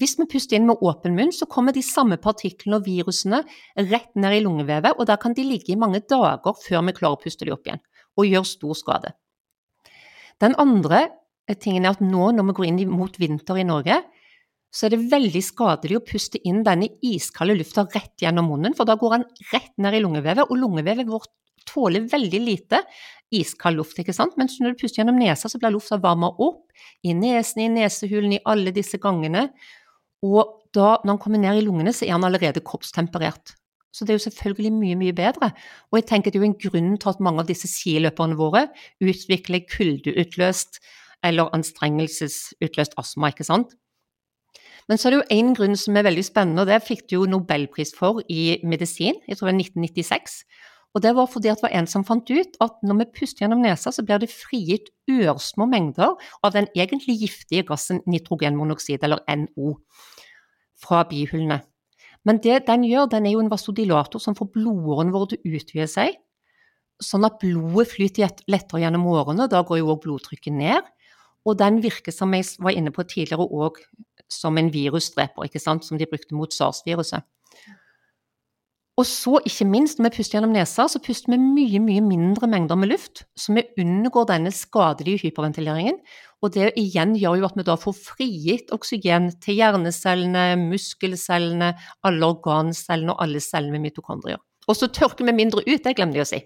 Hvis vi puster inn med åpen munn, så kommer de samme partiklene og virusene rett ned i lungevevet, og der kan de ligge i mange dager før vi klarer å puste dem opp igjen, og gjøre stor skade. Den andre tingen er at nå når vi går inn mot vinter i Norge, så er det veldig skadelig å puste inn denne iskalde lufta rett gjennom munnen, for da går den rett ned i lungevevet, og lungevevet vårt tåler veldig lite iskald luft, ikke sant? Mens når du puster gjennom nesa, så blir lufta varma opp i nesen, i nesehulen, i alle disse gangene, og da, når han kommer ned i lungene, så er han allerede kroppstemperert. Så det er jo selvfølgelig mye, mye bedre. Og jeg tenker det er jo en grunn til at mange av disse skiløperne våre utvikler kuldeutløst eller anstrengelsesutløst astma, ikke sant. Men så er det jo én grunn som er veldig spennende, og det fikk du jo nobelpris for i medisin, jeg tror det var 1996. Og det var fordi det var en som fant ut at når vi puster gjennom nesa, så blir det frigitt ørsmå mengder av den egentlig giftige gassen nitrogenmonoksid, eller NO fra bihulene. Men det den gjør, den er jo en vasodilator som får blodårene våre til å utvide seg, sånn at blodet flyter lettere gjennom årene. Da går jo òg blodtrykket ned. Og den virker, som jeg var inne på tidligere, òg som en virusdreper, ikke sant, som de brukte mot sars-viruset. Og så, ikke minst, når vi puster gjennom nesa, så puster vi mye, mye mindre mengder med luft, så vi unngår denne skadelige hyperventileringen. Og det igjen gjør jo at vi da får frigitt oksygen til hjernecellene, muskelcellene, alle organcellene og alle cellene med mitokondrier. Og så tørker vi mindre ut, det glemte jeg å si.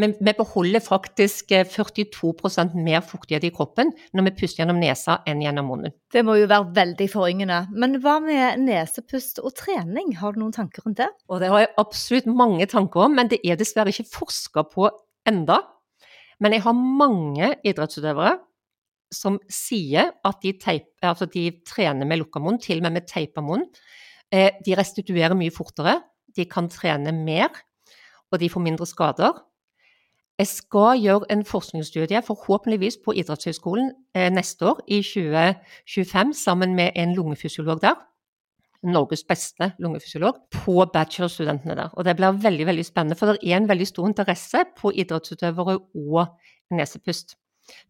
Men vi beholder faktisk 42 eh, mer fuktighet i kroppen når vi puster gjennom nesa enn gjennom munnen. Det må jo være veldig foryngende. Men hva med nesepust og trening, har du noen tanker rundt det? Og det har jeg absolutt mange tanker om, men det er dessverre ikke forska på enda. Men jeg har mange idrettsutøvere som sier at de, teip, altså de trener med lukka munn, til og med med teipa munn. Eh, de restituerer mye fortere de kan trene mer, og de får mindre skader. Jeg skal gjøre en forskningsstudie, forhåpentligvis på Idrettshøgskolen eh, neste år, i 2025, sammen med en lungefysiolog der. Norges beste lungefysiolog, på bachelorstudentene der. Og det blir veldig veldig spennende, for det er en veldig stor interesse på idrettsutøvere og nesepust.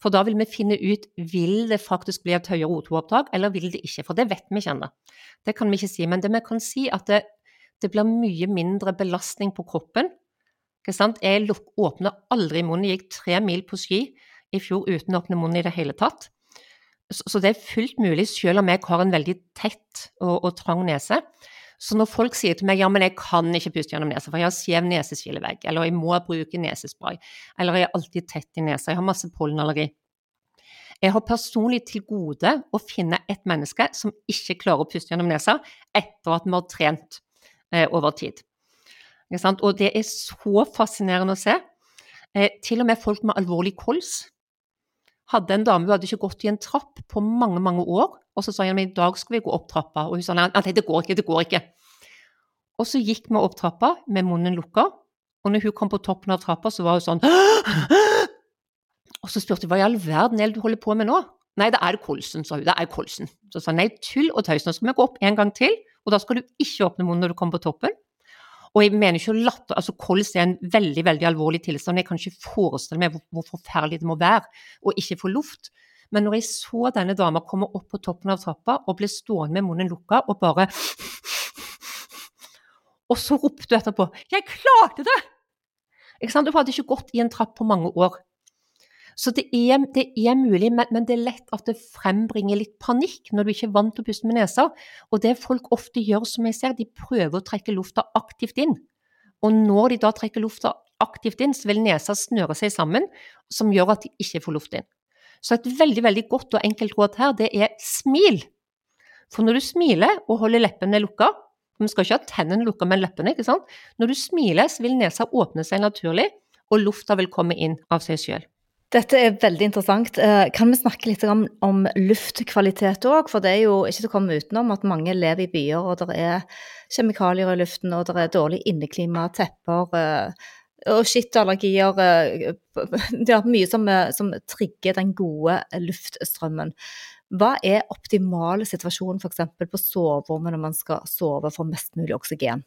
For da vil vi finne ut vil det faktisk bli et høyere O2-opptak, eller vil det ikke. For det vet vi ikke ennå. Det kan vi ikke si. Men det vi kan si, at det, det blir mye mindre belastning på kroppen. Jeg åpner aldri munnen. Jeg gikk tre mil på ski i fjor uten å åpne munnen i det hele tatt. Så det er fullt mulig, selv om jeg har en veldig tett og, og trang nese. Så når folk sier til meg ja, men jeg kan ikke puste gjennom nesa, for jeg har skjev neseskillevegg, eller jeg må bruke nesespray, eller jeg er alltid tett i nesa, jeg har masse pollenallergi Jeg har personlig til gode å finne et menneske som ikke klarer å puste gjennom nesa etter at vi har trent over tid. Og det er så fascinerende å se. Eh, til og med folk med alvorlig kols hadde en dame, hun hadde ikke gått i en trapp på mange, mange år. Og så sa hun at i dag skal vi gå opp trappa. Og hun sa nei, det går ikke, det går ikke. Og så gikk vi opp trappa med munnen lukka. Og når hun kom på toppen av trappa, så var hun sånn Og så spurte hun hva i all verden er det du holder på med nå? Nei, det er kolsen, sa hun. Det er kolsen. Så sa nei, tull og tøys. Nå skal vi gå opp en gang til, og da skal du ikke åpne munnen når du kommer på toppen. Og jeg mener ikke å latte, altså Kols er en veldig veldig alvorlig tilstand. Jeg kan ikke forestille meg hvor, hvor forferdelig det må være å ikke få luft. Men når jeg så denne dama komme opp på toppen av trappa og ble stående med munnen lukka og bare Og så ropte hun etterpå 'Jeg klarte det!' Ikke sant? Hun hadde ikke gått i en trapp på mange år. Så det er, det er mulig, men, men, det er lett at det frembringer litt panikk når du ikke er vant til å puste med nesa. Og det folk ofte gjør, som jeg ser, de prøver å trekke lufta aktivt inn. Og når de da trekker lufta aktivt inn, så vil nesa snøre seg sammen, som gjør at de ikke får luft inn. Så et veldig veldig godt og enkelt råd her, det er smil. For når du smiler og holder leppene lukka, vi skal ikke ha tennene lukka, men leppene, ikke sant. Når du smiler, så vil nesa åpne seg naturlig, og lufta vil komme inn av seg sjøl. Dette er veldig interessant. Eh, kan vi snakke litt om, om luftkvalitet òg? For det er jo ikke til å komme utenom at mange lever i byer, og det er kjemikalier i luften, og det er dårlig inneklima, tepper eh, og skittallergier. Eh, det er mye som, som trigger den gode luftstrømmen. Hva er optimal situasjonen f.eks. på soverommet når man skal sove for mest mulig oksygen?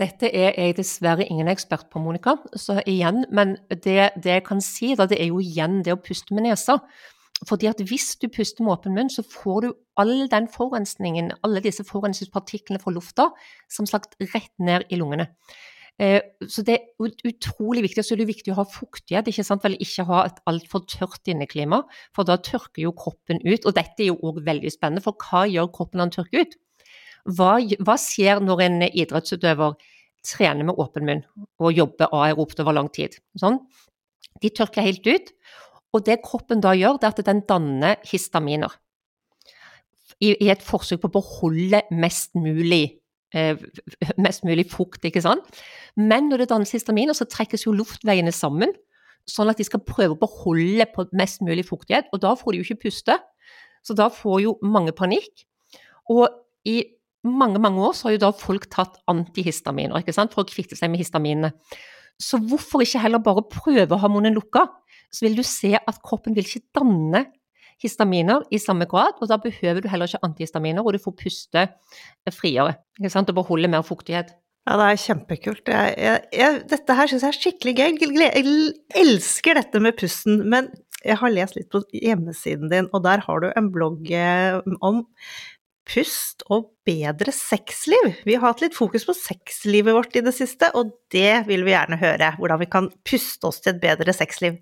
Dette er jeg dessverre ingen ekspert på, Monica. Så igjen, men det, det, jeg kan si, da, det er jo igjen det å puste med nesa. Fordi at hvis du puster med åpen munn, så får du all den forurensningen, alle disse forurensningspartiklene fra lufta, som sagt rett ned i lungene. Eh, så det er utrolig viktig. Så det er viktig å ha fuktighet, ikke sant? Vel, ikke ha et altfor tørt inneklima, for da tørker jo kroppen ut. Og dette er jo òg veldig spennende, for hva gjør kroppen når den tørker ut? Hva, hva skjer når en idrettsutøver trener med åpen munn og jobbe aeropt over lang tid? Sånn. De tørker helt ut. Og det kroppen da gjør, det er at den danner histaminer. I, i et forsøk på å beholde mest mulig, eh, mest mulig fukt, ikke sant. Men når det dannes histaminer, så trekkes jo luftveiene sammen, sånn at de skal prøve å beholde på mest mulig fuktighet. Og da får de jo ikke puste. Så da får jo mange panikk. Og i mange mange år så har jo da folk tatt antihistaminer ikke sant, for å kvitte seg med histaminene. Så hvorfor ikke heller bare prøve hormonen lukka? Så vil du se at kroppen vil ikke danne histaminer i samme grad, og da behøver du heller ikke antihistaminer, og du får puste friere ikke sant, og beholde mer fuktighet. Ja, det er kjempekult. Jeg, jeg, jeg, dette her syns jeg er skikkelig gøy. Jeg elsker dette med pusten. Men jeg har lest litt på hjemmesiden din, og der har du en blogg eh, om pust og bedre sexliv. Vi har hatt litt fokus på sexlivet vårt i det siste, og det vil vi gjerne høre. Hvordan vi kan puste oss til et bedre sexliv.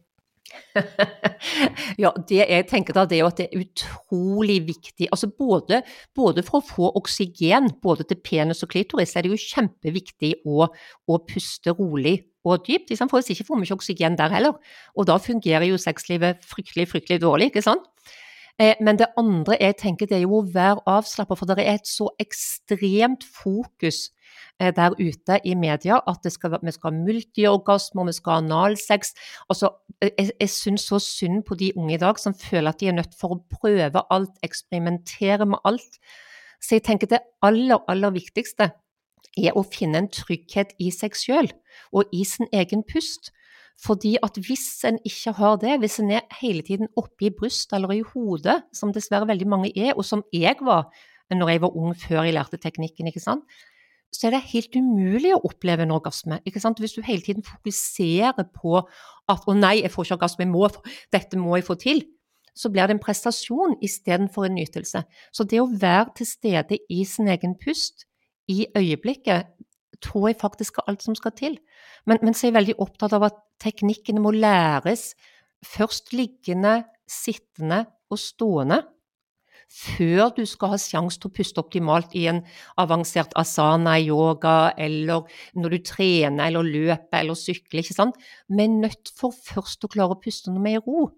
ja, det jeg tenker da, det er jo at det er utrolig viktig. Altså både, både for å få oksygen både til penis og klitoris, er det jo kjempeviktig å, å puste rolig og dypt. For hvis ikke får vi ikke oksygen der heller. Og da fungerer jo sexlivet fryktelig, fryktelig dårlig, ikke sant. Eh, men det andre jeg tenker det er jo å være avslappa, for det er et så ekstremt fokus eh, der ute i media at skal, vi skal ha multiorgasmer, vi skal ha analsex. Altså, jeg jeg syns så synd på de unge i dag som føler at de er nødt for å prøve alt, eksperimentere med alt. Så jeg tenker det aller, aller viktigste er å finne en trygghet i seg selv og i sin egen pust. Fordi at hvis en ikke har det, hvis en er hele tiden oppe i brystet eller i hodet, som dessverre veldig mange er, og som jeg var når jeg var ung før jeg lærte teknikken, ikke sant, så er det helt umulig å oppleve en orgasme. ikke sant? Hvis du hele tiden fokuserer på at 'å nei, jeg får ikke orgasme, må, dette må jeg få til', så blir det en prestasjon istedenfor en nytelse. Så det å være til stede i sin egen pust, i øyeblikket, tror jeg faktisk er alt som skal til. Men, men så er jeg veldig opptatt av at teknikkene må læres først liggende, sittende og stående. Før du skal ha sjanse til å puste optimalt i en avansert asana-yoga, eller når du trener eller løper eller sykler. ikke sant? Vi er nødt for først å klare å puste når vi er i ro.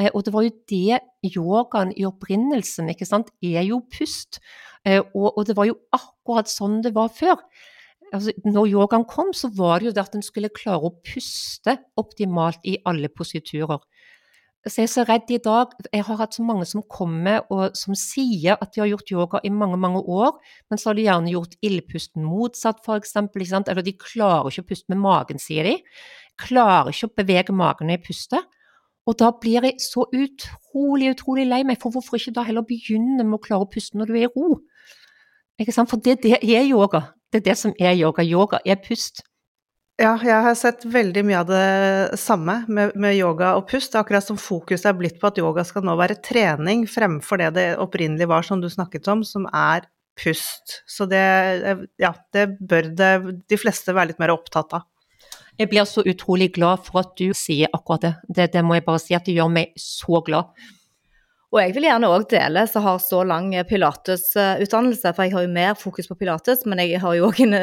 Eh, og det var jo det yogaen i opprinnelsen ikke sant, er jo pust. Eh, og det var jo akkurat sånn det var før altså, når yogaen kom, så var det jo det at en skulle klare å puste optimalt i alle positurer. så jeg er så redd i dag. Jeg har hatt så mange som kommer og som sier at de har gjort yoga i mange mange år, men så har de gjerne gjort ildpusten motsatt, f.eks. Eller de klarer ikke å puste med magen, sier de. Klarer ikke å bevege magen når jeg puster. Og da blir jeg så utrolig, utrolig lei meg, for hvorfor ikke da heller begynne med å klare å puste når du er i ro? Ikke sant? For det, det er yoga. Det er det som er yoga. Yoga er pust. Ja, jeg har sett veldig mye av det samme med, med, yoga og pust. Akkurat som fokuset er blitt på at yoga skal nå være trening fremfor det det opprinnelig var, som du snakket om, som er pust. Så det, ja, det bør det, de fleste være litt mer opptatt av. Jeg blir så utrolig glad for at du sier akkurat det. Det, det må jeg bare si, at det gjør meg så glad. Og jeg vil gjerne òg dele som har så lang pilatesutdannelse, for jeg har jo mer fokus på pilates, men jeg har jo òg en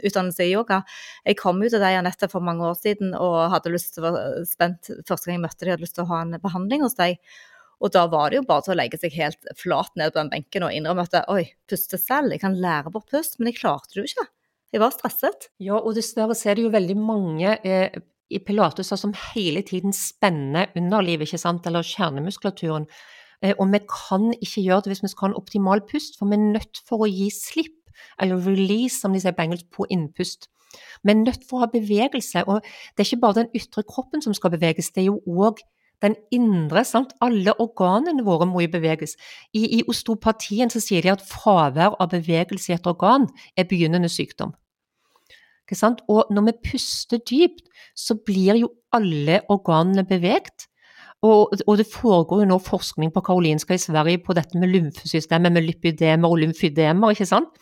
utdannelse i yoga. Jeg kom ut av deg, Janette for mange år siden og hadde lyst til å være spent første gang jeg møtte deg, hadde lyst til å ha en behandling hos deg. Og da var det jo bare til å legge seg helt flat ned på den benken og innrømme at oi, puste selv, jeg kan lære bort pust, men jeg klarte det jo ikke. Jeg var stresset. Ja, og dessverre ser du det jo veldig mange eh, i pilates som hele tiden spenner underlivet, ikke sant, eller kjernemuskulaturen. Eh, og vi kan ikke gjøre det hvis vi skal ha en optimal pust, for vi er nødt for å gi slipp, eller release som de sier på engelsk, på innpust. Vi er nødt for å ha bevegelse, og det er ikke bare den ytre kroppen som skal beveges, det er jo òg den indre, sant? alle organene våre må jo beveges. I, I, osteopatien så sier de at fravær av bevegelse i et organ er begynnende sykdom. Og når vi puster dypt, så blir jo alle organene beveget. Og, og, det foregår jo nå forskning på Karolinska i Sverige på dette med lymfesystemet, med lipydemer og lymfydemer, ikke sant.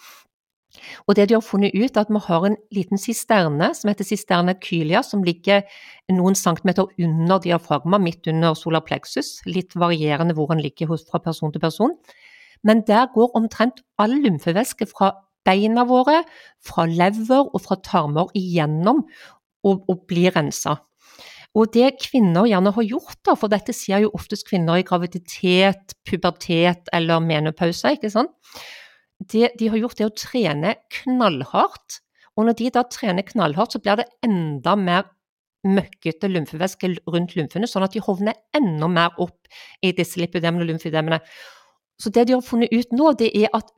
Og det de har funnet ut, er at vi har en liten sisterne som heter sisterne kylia, som ligger noen centimeter under diafragma, midt under solar plexus. Litt varierende hvor den ligger fra person til person. Men der går omtrent all lymfevæske fra beina våre, fra lever og fra tarmer igjennom og, og blir rensa. Og det kvinner gjerne har gjort, da, for dette sier jo oftest kvinner i graviditet, pubertet eller menopause, ikke sant. Det de har gjort, er å trene knallhardt. Og når de da trener knallhardt, så blir det enda mer møkkete lymfevæske rundt lymfene, sånn at de hovner enda mer opp i disse lipidemene og lymfedemene. Så det de har funnet ut nå, det er at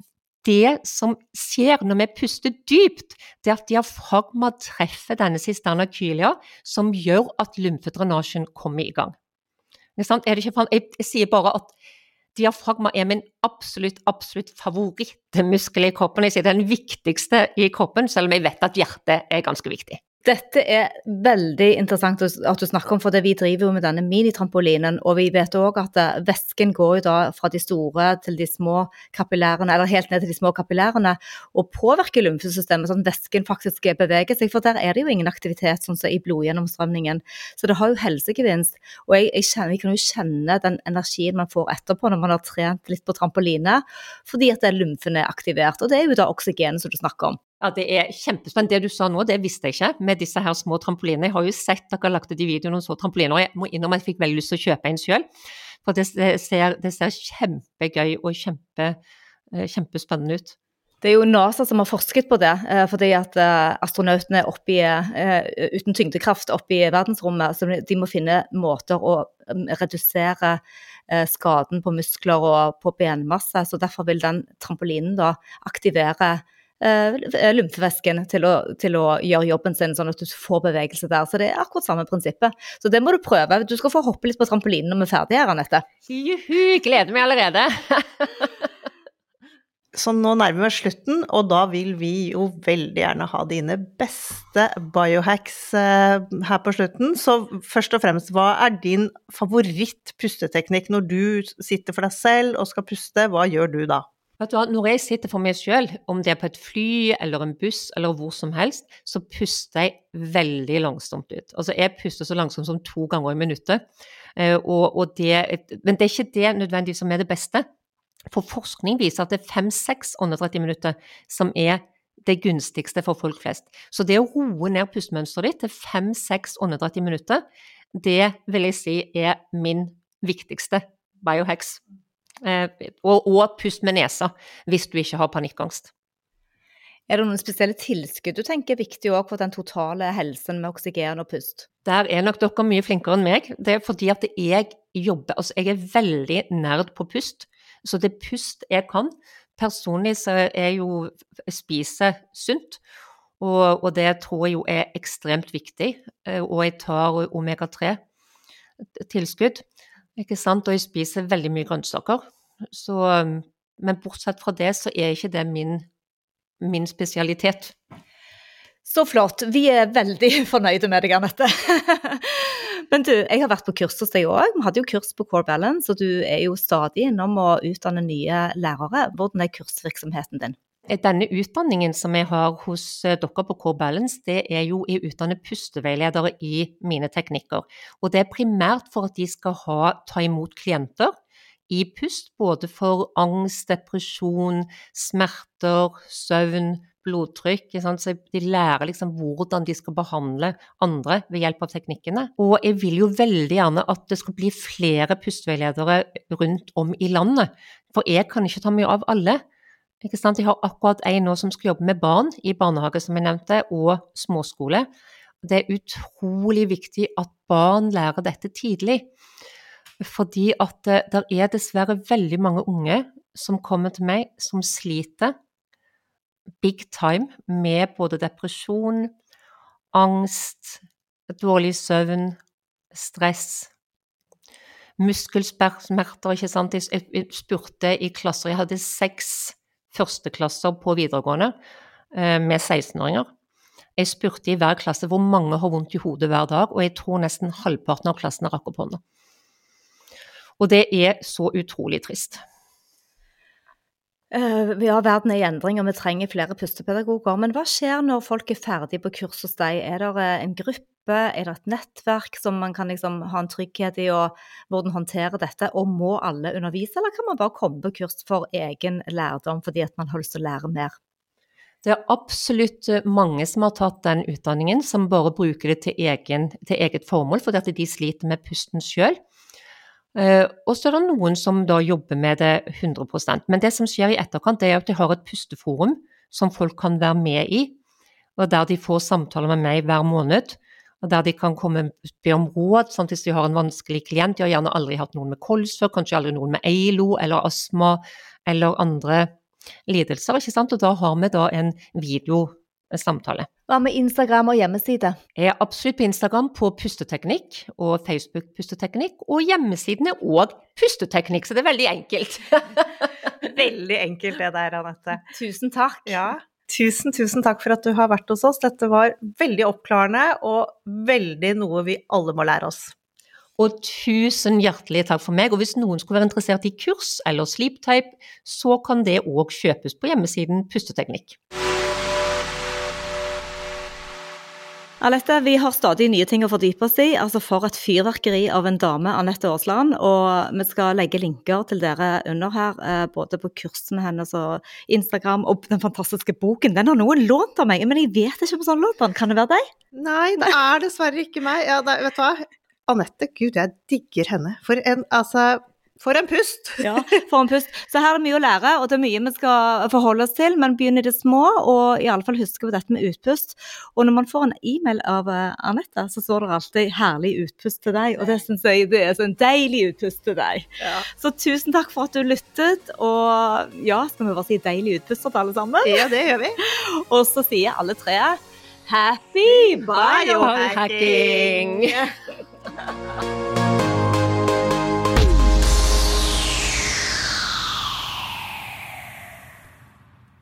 det som skjer når vi puster dypt, det er at diafragma treffer denne cisterna kylia, som gjør at lymfedrenasjen kommer i gang. Jeg, sier bare at diafragma er min absolutt, absolutt favorittmuskel i kroppen. Jeg sier den viktigste i kroppen, selv om jeg vet at hjertet er ganske viktig. Dette er veldig interessant at du snakker om, for vi driver jo med denne minitrampolinen. Og vi vet òg at eh, væsken går jo da fra de store til de små kapillærene, eller helt ned til de små kapillærene, og påvirker lymfesystemet, sånn at væsken faktisk beveger seg. For der er det jo ingen aktivitet sånn som i blodgjennomstrømningen. Så det har jo helsegevinst. Og jeg, jeg, kjenner, jeg kan jo kjenne den energien man får etterpå når man har trent litt på trampoline, fordi at lymfen er aktivert. Og det er jo da oksygenet som du snakker om. Ja, Det er kjempespennende. Det du sa nå, det visste jeg ikke med disse her små trampolinene. Jeg har jo sett dere har lagt ut i videoen noen så trampoliner, og jeg må innrømme jeg fikk veldig lyst til å kjøpe en sjøl. For det ser, det ser kjempegøy og kjempe, eh, kjempespennende ut. Det er jo NASA som har forsket på det, eh, fordi at eh, astronautene er oppe i, uten tyngdekraft oppe i verdensrommet. Så de må finne måter å mm, redusere skaden på muskler og på benmasse. Så derfor vil den trampolinen da aktivere lymfevæsken til til å, gjøre jobben sin, sånn at du får bevegelse der. Så det er akkurat samme prinsippet. Så det må du prøve. Du skal få hoppe litt på trampolinen når vi er ferdige her, Anette. Juhu, gleder meg allerede. Så nå nærmer vi oss slutten, og da vil vi jo veldig gjerne ha dine beste biohacks eh, her på slutten. Så først og fremst, hva er din favoritt-pusteteknikk når du sitter for deg selv og skal puste? Hva gjør du da? Hva, Når jeg sitter for meg selv, om det er på et fly eller en buss eller hvor som helst, så puster jeg veldig langsomt ut. Altså Jeg puster så langsomt som to ganger i minuttet. Eh, og, og det, men det er ikke det nødvendigvis som er det beste. For forskning viser at det er fem-seks åndedrett i minuttet som er det gunstigste for folk flest. Så det å roe ned pustemønsteret ditt til fem-seks åndedrett i minuttet, det vil jeg si er min viktigste biohacks. Eh, og, og pust med nesa hvis du ikke har panikkangst. Er det noen spesielle tilskudd du tenker er viktig for den totale helsen med oksygen og pust? Der er nok dere mye flinkere enn meg. Det er fordi at jeg jobber Altså, jeg er veldig nerd på pust, så det pust jeg kan. Personlig så er jo Jeg spiser sunt, og, og det tror jeg jo er ekstremt viktig. Eh, og jeg tar omega-3-tilskudd, ikke sant, og jeg spiser veldig mye grønnsaker. Så, men bortsett fra det så er ikke det min, min spesialitet. Så flott. Vi er veldig fornøyde med deg, Anette. Men du, jeg har vært på kurs hos deg òg. Vi hadde jo kurs på Core Balance, og du er jo stadig innom å utdanne nye lærere. Hvordan er kursvirksomheten din? Denne utdanningen som jeg har hos eh, dere på Core Balance, det er jo å utdanne pusteveiledere i mine teknikker. Og det er primært for at de skal ha, ta imot klienter i pust, både for angst, depresjon, smerter, søvn, blodtrykk. Så de lærer liksom hvordan de skal behandle andre ved hjelp av teknikkene. Og jeg vil jo veldig gjerne at det skal bli flere pusteveiledere rundt om i landet. For jeg kan ikke ta mye av alle. Jeg har akkurat en nå som skal jobbe med barn i barnehage, som jeg nevnte, og småskole. Det er utrolig viktig at barn lærer dette tidlig. Fordi at eh, det er dessverre veldig mange unge som kommer til meg som sliter big time med både depresjon, angst, dårlig søvn, stress, muskelsmerter, ikke sant. Jeg spurte i klasser, jeg hadde seks førsteklasser på videregående eh, med 16-åringer. Jeg spurte i hver klasse hvor mange har vondt i hodet hver dag, og jeg tror nesten halvparten av klassene rakk opp hånda. Og det er så utrolig trist. Ja, verden er i endring, og vi trenger flere pustepedagoger. Men hva skjer når folk er ferdige på kurs hos deg? Er det eh, en gruppe, er det et nettverk som man kan liksom ha en trygghet i, og hvordan håndtere dette? Og må alle undervise, eller kan man bare komme på kurs for egen lærdom fordi at man har lyst til å lære mer? Det er absolutt eh, mange som har tatt den utdanningen, som bare bruker det til, egen, til eget formål, fordi at de sliter med pusten sjøl. Uh, og så er det noen som da jobber med det 100% Men det som skjer i etterkant, det er at de har et pusteforum som folk kan være med i, og der de får samtaler med meg hver måned. Og der de kan komme be om råd sant? hvis de har en vanskelig klient. De har gjerne aldri hatt noen med kols før, kanskje aldri noen med EILO eller astma eller andre lidelser. ikke sant? Og da har vi da en video samtale. Hva med Instagram og hjemmeside? Jeg er absolutt på Instagram på pusteteknikk og Facebook pusteteknikk, og hjemmesiden er òg pusteteknikk, så det er veldig enkelt. veldig enkelt det der, Anette. Tusen takk. Ja. Tusen, tusen takk for at du har vært hos oss. Dette var veldig oppklarende og veldig noe vi alle må lære oss. Og tusen hjertelig takk for meg. Og hvis noen skulle være interessert i kurs eller sleeptype, så kan det òg kjøpes på hjemmesiden Pusteteknikk. Alette, vi har stadig nye ting å fordype oss i. altså For et fyrverkeri av en dame, Anette Aasland. Og vi skal legge linker til dere under her, eh, både på kursene hennes og Instagram og den fantastiske boken. Den har noen lånt av meg, men jeg vet ikke om sånn lånt den. Kan det være deg? Nei, det er dessverre ikke meg. Ja, det, vet du hva? Anette, gud, jeg digger henne. For en, altså for en pust! ja, få en pust. Så her er det mye å lære, og det er mye vi skal forholde oss til. Men begynn i det små, og i alle fall huske på dette med utpust. Og når man får en e-mail av uh, Anette, så står det alltid 'herlig utpust til deg'. Og det syns jeg det er så en deilig utpust til deg. Ja. Så tusen takk for at du lyttet. Og ja, skal vi bare si 'deilig utpust' til alle sammen? Ja, det gjør vi. og så sier alle tre 'happy biohacking'.